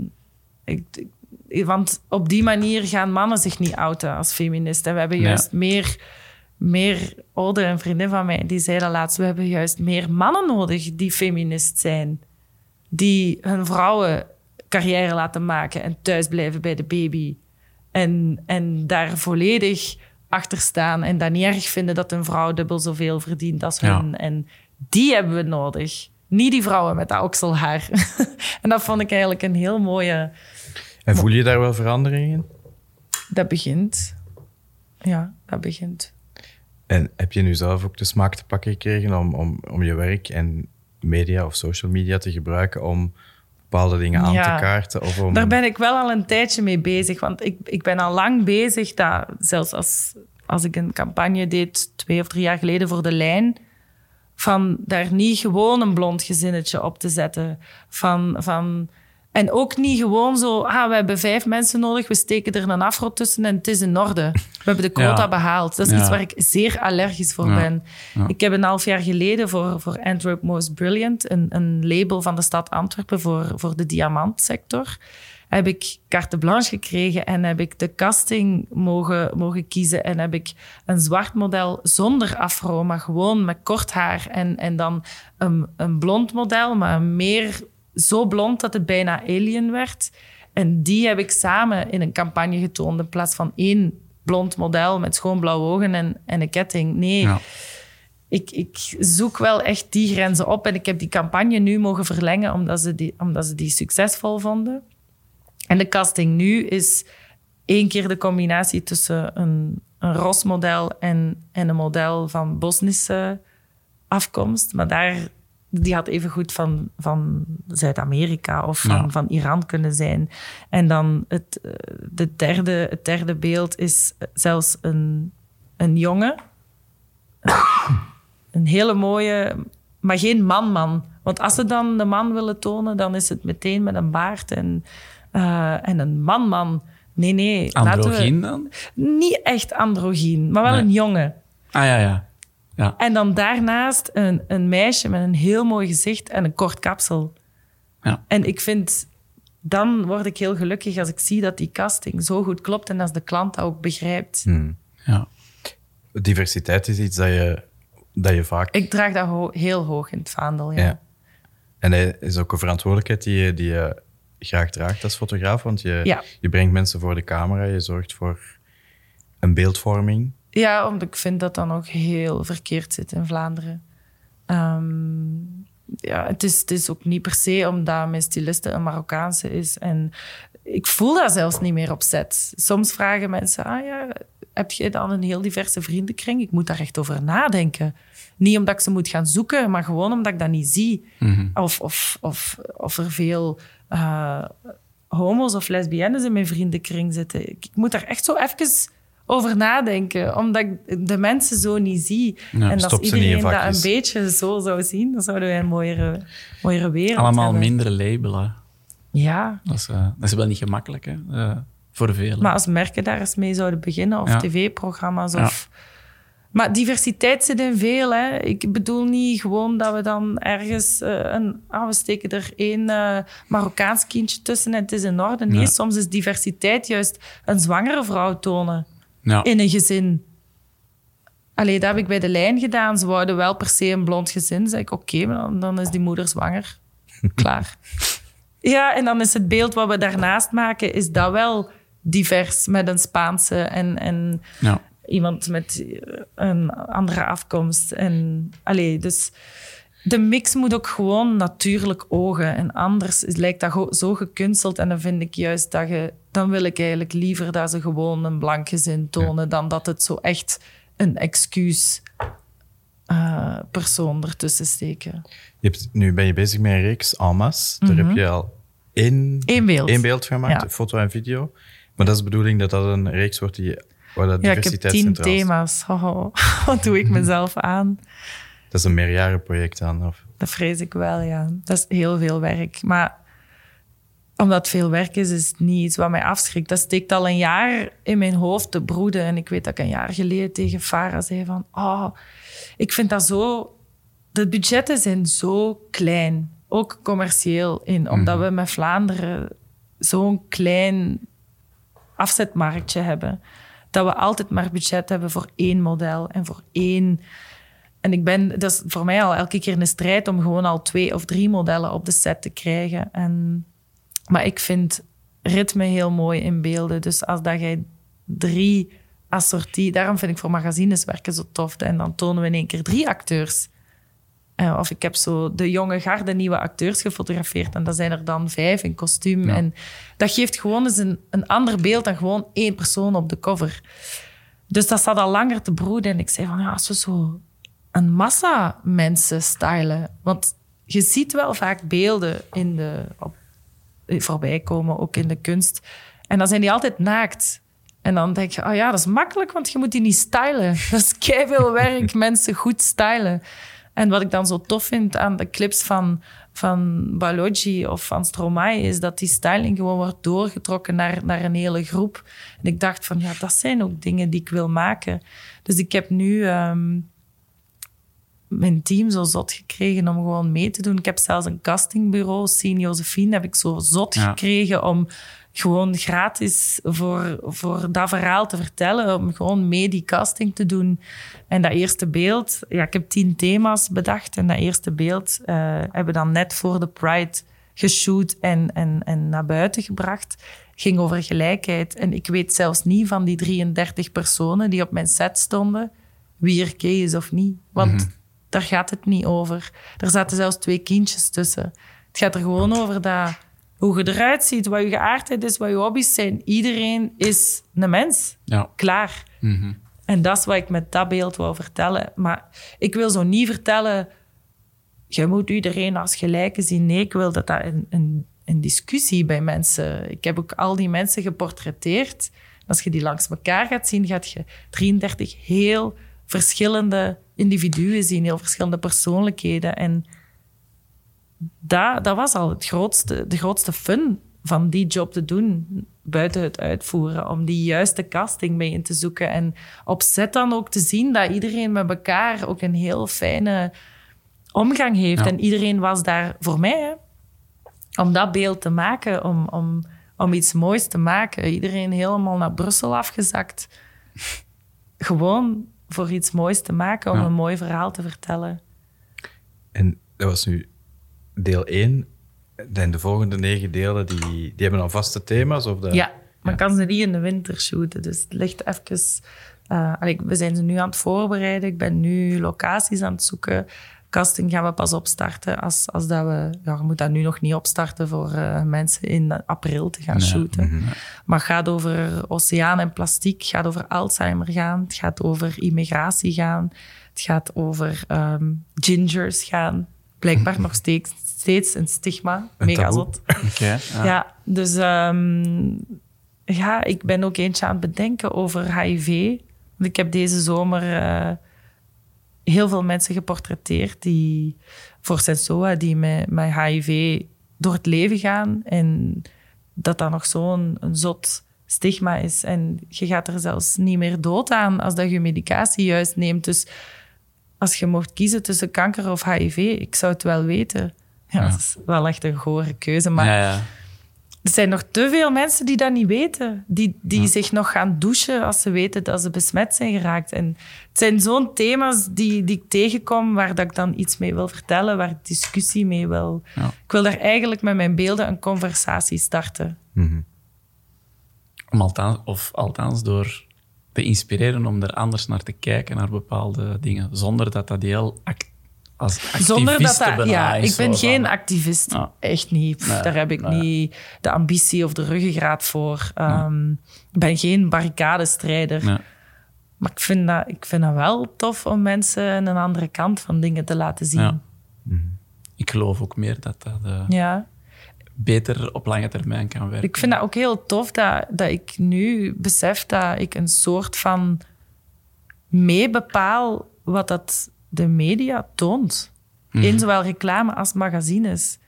ik, ik- want op die manier gaan mannen zich niet outen als feminist. En we hebben Ja. juist meer, meer ouder een vriendin van mij, die zei dat laatst, we hebben juist meer mannen nodig die feminist zijn. Die hun vrouwen carrière laten maken en thuis blijven bij de baby. En, en daar volledig achter staan en dat niet erg vinden dat een vrouw dubbel zoveel verdient als Ja. hun. En die hebben we nodig. Niet die vrouwen met dat okselhaar. [LAUGHS] en dat vond ik eigenlijk een heel mooie... En voel je daar wel verandering in? Dat begint. Ja, dat begint. En heb je nu zelf ook de smaak te pakken gekregen om, om, om je werk en media of social media te gebruiken om bepaalde dingen aan Ja. te kaarten? Of om... Daar ben ik wel al een tijdje mee bezig. Want ik, ik ben al lang bezig, dat, zelfs als, als ik een campagne deed, twee of drie jaar geleden voor de lijn, van daar niet gewoon een blond gezinnetje op te zetten. Van, van, en ook niet gewoon zo, ah, we hebben vijf mensen nodig, we steken er een afro tussen en het is in orde. We hebben de quota Ja. behaald. Dat is Ja. iets waar ik zeer allergisch voor Ja. ben. Ik heb een half jaar geleden voor, voor Antwerp Most Brilliant, een, een label van de stad Antwerpen voor, voor de diamantsector, heb ik carte blanche gekregen en heb ik de casting mogen, mogen kiezen en heb ik een zwart model zonder afro, maar gewoon met kort haar en, en dan een, een blond model, maar meer zo blond dat het bijna alien werd. En die heb ik samen in een campagne getoond in plaats van één blond model met schoon blauwe ogen en, en een ketting. Nee, Ja. ik, ik zoek wel echt die grenzen op. En ik heb die campagne nu mogen verlengen omdat ze die, omdat ze die succesvol vonden. En de casting nu is één keer de combinatie tussen een, een model en, en een model van Bosnische afkomst. Maar daar, die had even goed van, van Zuid-Amerika of van, Ja. van Iran kunnen zijn. En dan het, eh, de derde, het derde beeld is zelfs een, een jongen. [COUGHS] Een hele mooie, maar geen man-man. Want als ze dan de man willen tonen, dan is het meteen met een baard en, eh, en een man-man. Nee, nee. we- Androgyn dan? Niet echt androgyn, maar wel Nee. een jongen. Ah ja, ja. Ja. En dan daarnaast een, een meisje met een heel mooi gezicht en een kort kapsel. Ja. En ik vind, dan word ik heel gelukkig als ik zie dat die casting zo goed klopt en als de klant dat ook begrijpt. Hmm. ja. Diversiteit is iets dat je, dat je vaak... Ik draag dat ho- heel hoog in het vaandel, ja. Ja. En dat is ook een verantwoordelijkheid die je, die je graag draagt als fotograaf, want je, Ja. je brengt mensen voor de camera, je zorgt voor een beeldvorming. Ja, omdat ik vind dat dat nog heel verkeerd zit in Vlaanderen. Ehm, ja, het is, het is ook niet per se omdat mijn styliste een Marokkaanse is. En ik voel dat zelfs niet meer op set. Soms vragen mensen, ah ja, heb je dan een heel diverse vriendenkring? Ik moet daar echt over nadenken. Niet omdat ik ze moet gaan zoeken, maar gewoon omdat ik dat niet zie. Of, of, of, of er veel eh, homo's of lesbiennes in mijn vriendenkring zitten. Ik, ik moet daar echt zo even over nadenken, omdat ik de mensen zo niet zie. Ja, en als iedereen dat een beetje zo zou zien, dan zouden wij een mooiere, mooiere wereld Allemaal hebben. minder labelen. Ja, Dat is, eh, dat is wel niet gemakkelijk, hè? Eh, voor velen. maar als merken daar eens mee zouden beginnen, of Ja. tv-programma's, Ja. of... Maar diversiteit zit in veel. Hè. Ik bedoel niet gewoon dat we dan ergens eh, een... Ah, we steken er één Marokkaans kindje tussen en het is in orde. Nee, Ja. soms is diversiteit juist een zwangere vrouw tonen ja. in een gezin. Allee, dat heb ik bij de lijn gedaan. Ze wouden wel per se een blond gezin. Zeg ik, oké, maar dan, dan is die moeder zwanger. [LAUGHS] Klaar. Ja, en dan is het beeld wat we daarnaast maken, is dat wel divers met een Spaanse en, en ja. iemand met een andere afkomst. En, allee, dus de mix moet ook gewoon natuurlijk ogen. En anders lijkt dat zo gekunsteld. En dan vind ik juist dat je... Dan wil ik eigenlijk liever dat ze gewoon een blank gezin tonen... dan dat het zo echt een excuus eh, persoon ertussen steken. Je hebt, nu ben je bezig met een reeks masse. Daar heb je al één, beeld. één beeld gemaakt, Ja. foto en video. Maar dat is de bedoeling dat dat een reeks wordt die, waar dat Ja, ik heb diversiteit tien thema's. Haha, [LAUGHS] Wat doe ik mezelf aan? Dat is een meerjarenproject dan. Of, Dat vrees ik wel, ja. Dat is heel veel werk. Maar omdat het veel werk is, is het niet iets wat mij afschrikt. Dat steekt al een jaar in mijn hoofd te broeden. En ik weet dat ik een jaar geleden tegen Farah zei van... Oh, ik vind dat zo... De budgetten zijn zo klein. Ook commercieel in. Omdat we met Vlaanderen zo'n klein afzetmarktje hebben. Dat we altijd maar budget hebben voor één model en voor één... En ik ben, dat is voor mij al elke keer een strijd om gewoon al twee of drie modellen op de set te krijgen. En, maar ik vind ritme heel mooi in beelden. Dus als dat jij drie assortie... Daarom vind ik voor magazines werken zo tof. En dan tonen we in één keer drie acteurs. Eh, of ik heb zo de jonge garde nieuwe acteurs gefotografeerd. En dat zijn er dan vijf in kostuum. Ja. En dat geeft gewoon eens een, een ander beeld dan gewoon één persoon op de cover. Dus dat zat al langer te broeden. En ik zei van, ja, als we zo een massa mensen stylen. Want je ziet wel vaak beelden in de, op, voorbij komen, ook in de kunst. En dan zijn die altijd naakt. En dan denk je, oh ja, dat is makkelijk, want je moet die niet stylen. [LAUGHS] Dat is veel werk, [LAUGHS] mensen goed stylen. En wat ik dan zo tof vind aan de clips van, van Balogi of van Stromae, is dat die styling gewoon wordt doorgetrokken naar, naar een hele groep. En ik dacht van, ja, dat zijn ook dingen die ik wil maken. Dus ik heb nu ehm, mijn team zo zot gekregen om gewoon mee te doen. Ik heb zelfs een castingbureau, Sien Josephine, heb ik zo zot gekregen om gewoon gratis voor, voor dat verhaal te vertellen, om gewoon mee die casting te doen. En dat eerste beeld, ja, ik heb tien thema's bedacht en dat eerste beeld uh, hebben we dan net voor de Pride geshoot en, en, en naar buiten gebracht. Ging over gelijkheid. En ik weet zelfs niet van die 33 personen die op mijn set stonden, wie er gay is of niet. Want mhm. Daar gaat het niet over. Er zaten zelfs twee kindjes tussen. Het gaat er gewoon over dat hoe je eruit ziet, wat je geaardheid is, wat je hobby's zijn. Iedereen is een mens. Ja. Klaar. Mhm. En dat is wat ik met dat beeld wou vertellen. Maar ik wil zo niet vertellen, je moet iedereen als gelijke zien. Nee, ik wil dat dat een, een, een discussie bij mensen... Ik heb ook al die mensen geportretteerd. Als je die langs elkaar gaat zien, gaat je 33 heel verschillende individuen zien, heel verschillende persoonlijkheden. En dat, dat was al het grootste, de grootste fun van die job te doen, buiten het uitvoeren, om die juiste casting mee in te zoeken. En op set dan ook te zien dat iedereen met elkaar ook een heel fijne omgang heeft. En iedereen was daar voor mij, hè, om dat beeld te maken, om, om, om iets moois te maken. Iedereen helemaal naar Brussel afgezakt. Gewoon voor iets moois te maken, om een mooi verhaal te vertellen. En dat was nu deel 1 en de volgende negen delen, die, die hebben al vaste thema's? Of de... Ja, maar kan ze niet in de winter shooten. Dus het ligt even... Uh, we zijn ze nu aan het voorbereiden. Ik ben nu locaties aan het zoeken. Casting gaan we pas opstarten als, als dat we... Ja, je moet dat nu nog niet opstarten voor uh, mensen in april te gaan shooten. Mhm. Maar het gaat over oceaan en plastiek. Het gaat over Alzheimer gaan. Het gaat over immigratie gaan. Het gaat over um, gingers gaan blijkbaar [LAUGHS] nog steeds, steeds een stigma. Mega zot. [LAUGHS] ja. ja. dus um, ja, ik ben ook eentje aan het bedenken over HIV. Want ik heb deze zomer uh, heel veel mensen geportretteerd die voor Sensoa, die met, met HIV door het leven gaan. En dat dat nog zo'n zot stigma is. En je gaat er zelfs niet meer dood aan als dat je medicatie juist neemt. Dus als je mocht kiezen tussen kanker of HIV, ik zou het wel weten. Ja, Dat is wel echt een gore keuze. Maar ja, ja. Er zijn nog te veel mensen die dat niet weten. Die, die zich nog gaan douchen als ze weten dat ze besmet zijn geraakt. En het zijn zo'n thema's die, die ik tegenkom, waar dat ik dan iets mee wil vertellen, waar ik discussie mee wil. Ik wil daar eigenlijk met mijn beelden een conversatie starten. Mm althans, of althans door te inspireren om er anders naar te kijken, naar bepaalde dingen, zonder dat dat heel act als activist zonder dat dat, Ja, ik ben geen activist. Echt niet. Daar heb ik niet de ambitie of de ruggengraat voor. Um, ik ben geen barricadestrijder. Maar ik vind, dat, ik vind dat wel tof om mensen een andere kant van dingen te laten zien. Mhm. Ik geloof ook meer dat dat... Uh... Ja beter op lange termijn kan werken. Ik vind dat ook heel tof dat, dat ik nu besef dat ik een soort van mee bepaal wat dat de media toont. Mhm. In zowel reclame als magazines.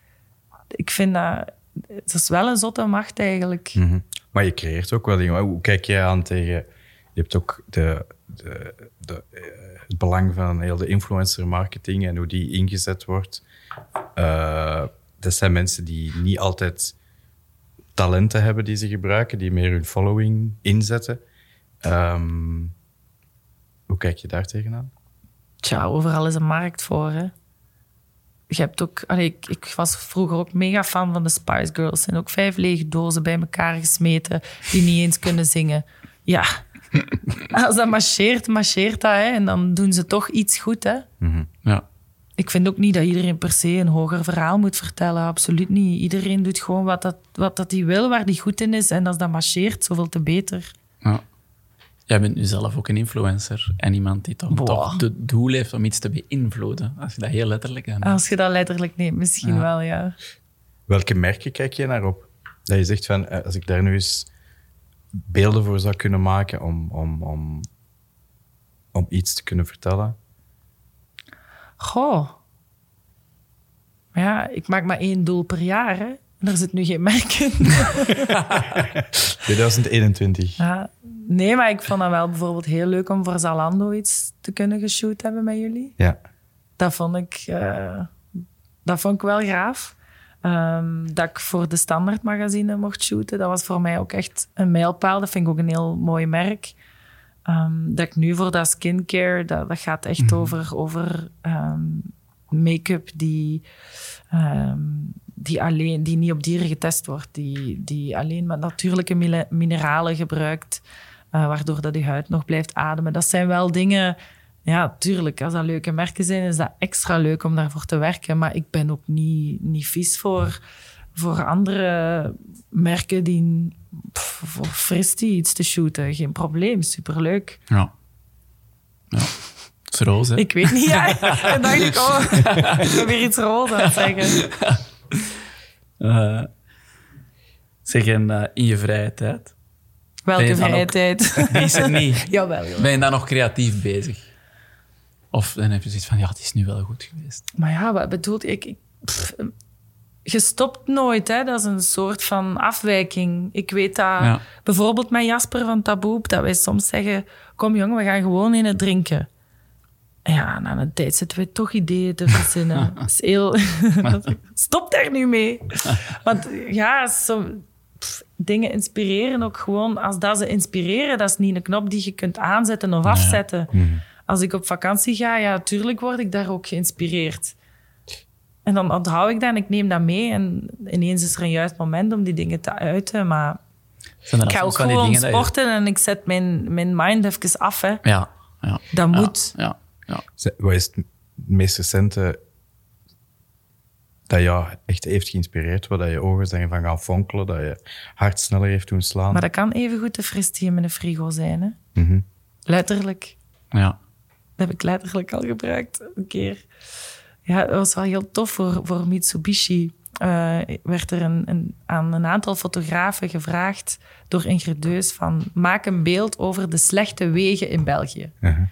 Ik vind dat... Het is wel een zotte macht eigenlijk. Mhm. Maar je creëert ook wel dingen. Hoe kijk jij aan tegen... Je hebt ook de, de, de, eh, het belang van heel de influencer marketing en hoe die ingezet wordt. Uh, dat zijn mensen die niet altijd talenten hebben die ze gebruiken, die meer hun following inzetten. Ehm, hoe kijk je daar tegenaan? Tja, overal is een markt voor. Hè? Je hebt ook, ik, ik, was vroeger ook mega fan van de Spice Girls. En ook vijf lege dozen bij elkaar gesmeten die niet eens kunnen zingen. Ja, [LAUGHS] als dat marcheert, marcheert dat. Hè? En dan doen ze toch iets goed. Hè? Mhm. Ja ik vind ook niet dat iedereen per se een hoger verhaal moet vertellen. Absoluut niet. Iedereen doet gewoon wat dat, wat dat hij wil, waar hij goed in is. En als dat marcheert, zoveel te beter. Ja. Jij bent nu zelf ook een influencer en iemand die toch, toch het doel heeft om iets te beïnvloeden. Als je dat heel letterlijk neemt. Als je dat letterlijk neemt, misschien wel, ja. Welke merken kijk je naar op? Dat je zegt van, eh, als ik daar nu eens beelden voor zou kunnen maken om, om, om, om iets te kunnen vertellen? Goh. Maar ja, ik maak maar één doel per jaar, hè. En er zit nu geen merk in. 2021. Ja, nee, maar ik vond het wel bijvoorbeeld heel leuk om voor Zalando iets te kunnen geshoot hebben met jullie. Ja. Dat vond ik, eh, dat vond ik wel gaaf. Ehm, dat ik voor de Standaard magazine mocht shooten, dat was voor mij ook echt een mijlpaal. Dat vind ik ook een heel mooi merk. Ehm, dat ik nu voor dat skincare, dat, dat gaat echt over, over ehm, make-up die, die, alleen, die niet op dieren getest wordt, die, die alleen met natuurlijke mineralen gebruikt, eh, waardoor dat je huid nog blijft ademen. Dat zijn wel dingen, ja, tuurlijk, als dat leuke merken zijn, is dat extra leuk om daarvoor te werken. Maar ik ben ook niet, niet vies voor, voor andere merken die pff, voor Fristi iets te shooten. Geen probleem, superleuk. Ja. Ja. Het is roze, hè? Ik weet niet, ja. [LAUGHS] En dacht ik, oh, ik ben weer iets rood aan het zeggen. Eh, zeg, en eh, in je vrije tijd? Welke vrije tijd? [LAUGHS] Die is er niet. [LAUGHS] Jawel, jawel. Ben je dan nog creatief bezig? Of dan heb je zoiets van, ja, het is nu wel goed geweest. Maar ja, wat bedoelt ik? ik pff, je stopt nooit, hè. Dat is een soort van afwijking. Ik weet dat Ja. bijvoorbeeld met Jasper van Taboe, dat wij soms zeggen, kom jongen, we gaan gewoon in het drinken. En Ja, na een tijd zitten we toch ideeën te verzinnen. [LAUGHS] Dat is heel... Stop daar nu mee. Want ja, zo, pff, dingen inspireren ook gewoon... Als dat ze inspireren, dat is niet een knop die je kunt aanzetten of afzetten. Als ik op vakantie ga, ja, tuurlijk word ik daar ook geïnspireerd. En dan onthoud ik dat en ik neem dat mee. En ineens is er een juist moment om die dingen te uiten. Maar ik ga ook gewoon je- sporten en ik zet mijn, mijn mind even af. Hè. Ja, ja. Dat Ja, moet. Ja, ja. Wat is het meest recente dat jou echt heeft geïnspireerd? Waar dat je ogen zijn van gaan fonkelen, dat je hart sneller heeft doen slaan? Maar dat kan even goed de fristie in mijn frigo zijn. Hè. Mhm. Letterlijk. ja. Dat heb ik letterlijk al gebruikt een keer. Ja, dat was wel heel tof voor, voor Mitsubishi. Eh, werd er een, een, aan een aantal fotografen gevraagd door Ingrid Deus van maak een beeld over de slechte wegen in België. Mhm.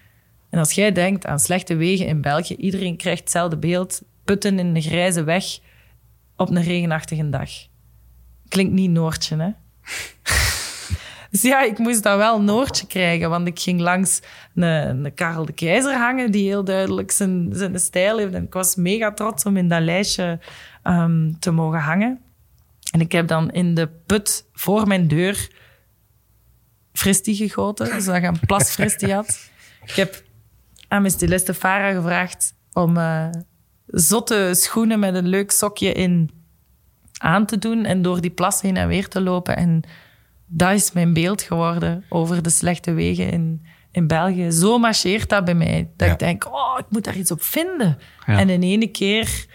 En als jij denkt aan slechte wegen in België, iedereen krijgt hetzelfde beeld. Putten in de grijze weg op een regenachtige dag. Klinkt niet Noortje, hè? [LAUGHS] dus ja, ik moest dat wel Noortje krijgen, want ik ging langs een, Karel de Keizer hangen, die heel duidelijk zijn, zijn stijl heeft. En ik was mega trots om in dat lijstje ehm, te mogen hangen. En ik heb dan in de put voor mijn deur fristie gegoten, zodat ik een plas fristie had. Ik heb aan mijn styliste Farah gevraagd om eh, zotte schoenen met een leuk sokje in aan te doen en door die plas heen en weer te lopen. En dat is mijn beeld geworden over de slechte wegen in, in België. Zo marcheert dat bij mij. Dat Ja. ik denk, oh, ik moet daar iets op vinden. Ja. En in ene keer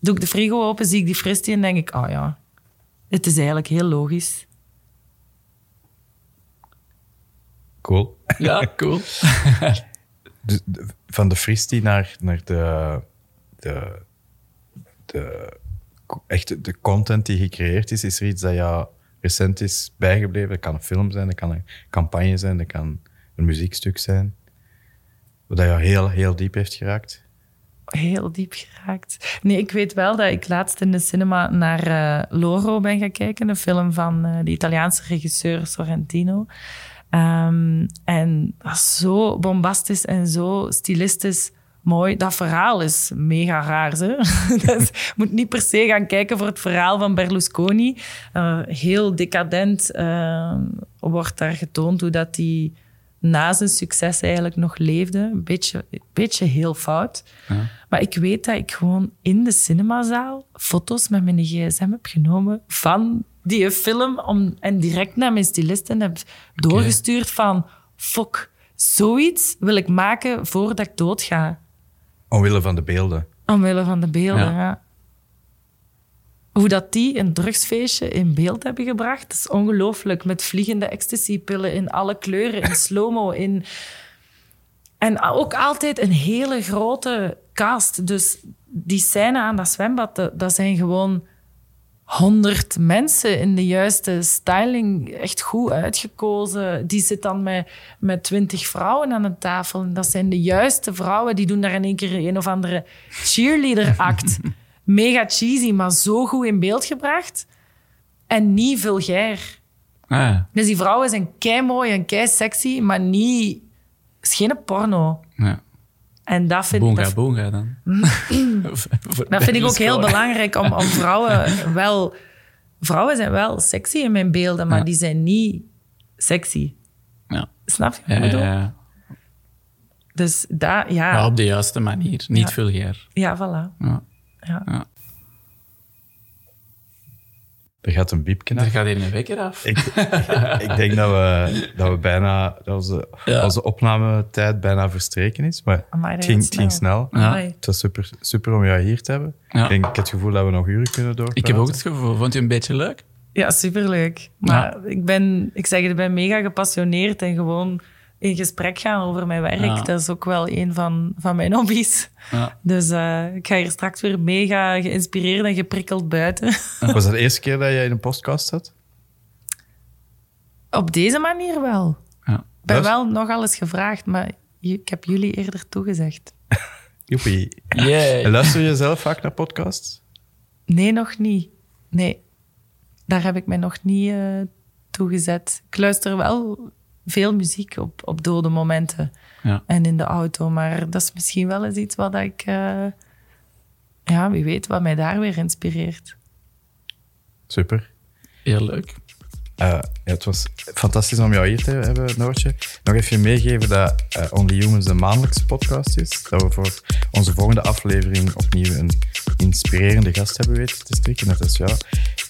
doe ik de frigo open, zie ik die fristie en denk ik, oh ja, het is eigenlijk heel logisch. Cool. Ja, [LAUGHS] cool. Dus de- van de fristie naar, naar de, de, de, echt de content die gecreëerd is, is er iets dat jou recent is bijgebleven? Dat kan een film zijn, dat kan een campagne zijn, dat kan een muziekstuk zijn. Dat jou heel, heel diep heeft geraakt? heel diep geraakt. Nee, ik weet wel dat ik laatst in de cinema naar eh, Loro ben gaan kijken, een film van eh, de Italiaanse regisseur Sorrentino. Ehm, en dat zo bombastisch en zo stilistisch mooi. Dat verhaal is mega raar. Hè? [LAUGHS] dus, je moet niet per se gaan kijken voor het verhaal van Berlusconi. Eh, heel decadent eh, wordt daar getoond hoe dat hij na zijn succes eigenlijk nog leefde. Een beetje, een beetje heel fout. Ja. Maar ik weet dat ik gewoon in de cinemazaal foto's met mijn gsm heb genomen van die film om, en direct naar mijn stylisten heb doorgestuurd van fuck, zoiets wil ik maken voordat ik doodga. Omwille van de beelden. Omwille van de beelden, Ja. ja. Hoe dat die een drugsfeestje in beeld hebben gebracht, dat is ongelooflijk. Met vliegende ecstasypillen in alle kleuren, in [LAUGHS] slow-mo, in... En ook altijd een hele grote cast. Dus die scène aan dat zwembad, dat, dat zijn gewoon honderd mensen in de juiste styling echt goed uitgekozen. Die zit dan met, met twintig vrouwen aan de tafel. En dat zijn de juiste vrouwen. Die doen daar in één keer een of andere cheerleader-act. [LAUGHS] Mega cheesy, maar zo goed in beeld gebracht. En niet vulgair. Ah, Dus die vrouwen zijn kei mooi en kei sexy, maar niet... Het is geen porno. ja. En dat vind, Boonga, dat, boonga dan. [CLEARS THROAT] dat vind ik ook heel belangrijk om, om vrouwen wel... Vrouwen zijn wel sexy in mijn beelden, maar Ja. die zijn niet sexy. Ja. Snap je wat Ja, ik bedoel? Dus dat, ja. Maar op de juiste manier, niet vulgair. Ja, voilà. Ja. Er gaat een biepje Er af. gaat hier een wekker af. Ik, ik denk dat we, dat we bijna, dat onze, Ja. onze opnametijd bijna verstreken is. Maar Amai, het, ging, gaat het ging snel. Ja. Het was super, super om jou hier te hebben. Ja. Ik, denk, ik heb het gevoel dat we nog uren kunnen doorpraten. Ik heb ook het gevoel, vond je een beetje leuk? Ja, superleuk. Maar ik ben, ik zeg ik ben mega gepassioneerd en gewoon in gesprek gaan over mijn werk. Ja. Dat is ook wel een van, van mijn hobby's. Ja. Dus eh, ik ga hier straks weer mega geïnspireerd en geprikkeld buiten. Was dat de eerste keer dat jij in een podcast zat? Op deze manier wel. Ja. Ik ben wel nogal eens gevraagd, maar ik heb jullie eerder toegezegd. [LAUGHS] Joepie. Yay. En luister je zelf vaak naar podcasts? Nee, nog niet. Nee, daar heb ik mij nog niet eh toegezet. Ik luister wel veel muziek op, op dode momenten Ja. en in de auto, maar dat is misschien wel eens iets wat ik... eh, ja, wie weet wat mij daar weer inspireert. Super. Heel leuk. Eh, ja, het was fantastisch om jou hier te hebben, Noortje. Nog even meegeven dat eh, Only Humans een maandelijkse podcast is. Dat we voor onze volgende aflevering opnieuw een inspirerende gast hebben weten te strikken. Dat is jou.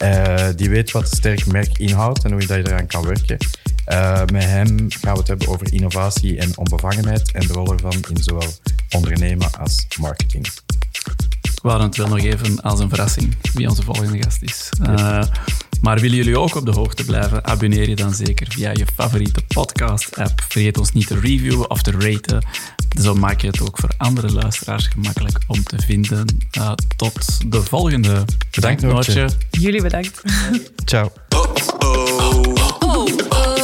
Eh, die weet wat een sterk merk inhoudt en hoe je dat je eraan kan werken. Eh, met hem gaan we het hebben over innovatie en onbevangenheid en de rol ervan in zowel ondernemen als marketing. We houden het wel nog even als een verrassing wie onze volgende gast is. Eh, maar willen jullie ook op de hoogte blijven? Abonneer je dan zeker via je favoriete podcast-app. Vergeet ons niet te reviewen of te raten. Zo maak je het ook voor andere luisteraars gemakkelijk om te vinden. Eh, tot de volgende. Bedankt, Noortje. Jullie bedankt. Ciao. oh, oh.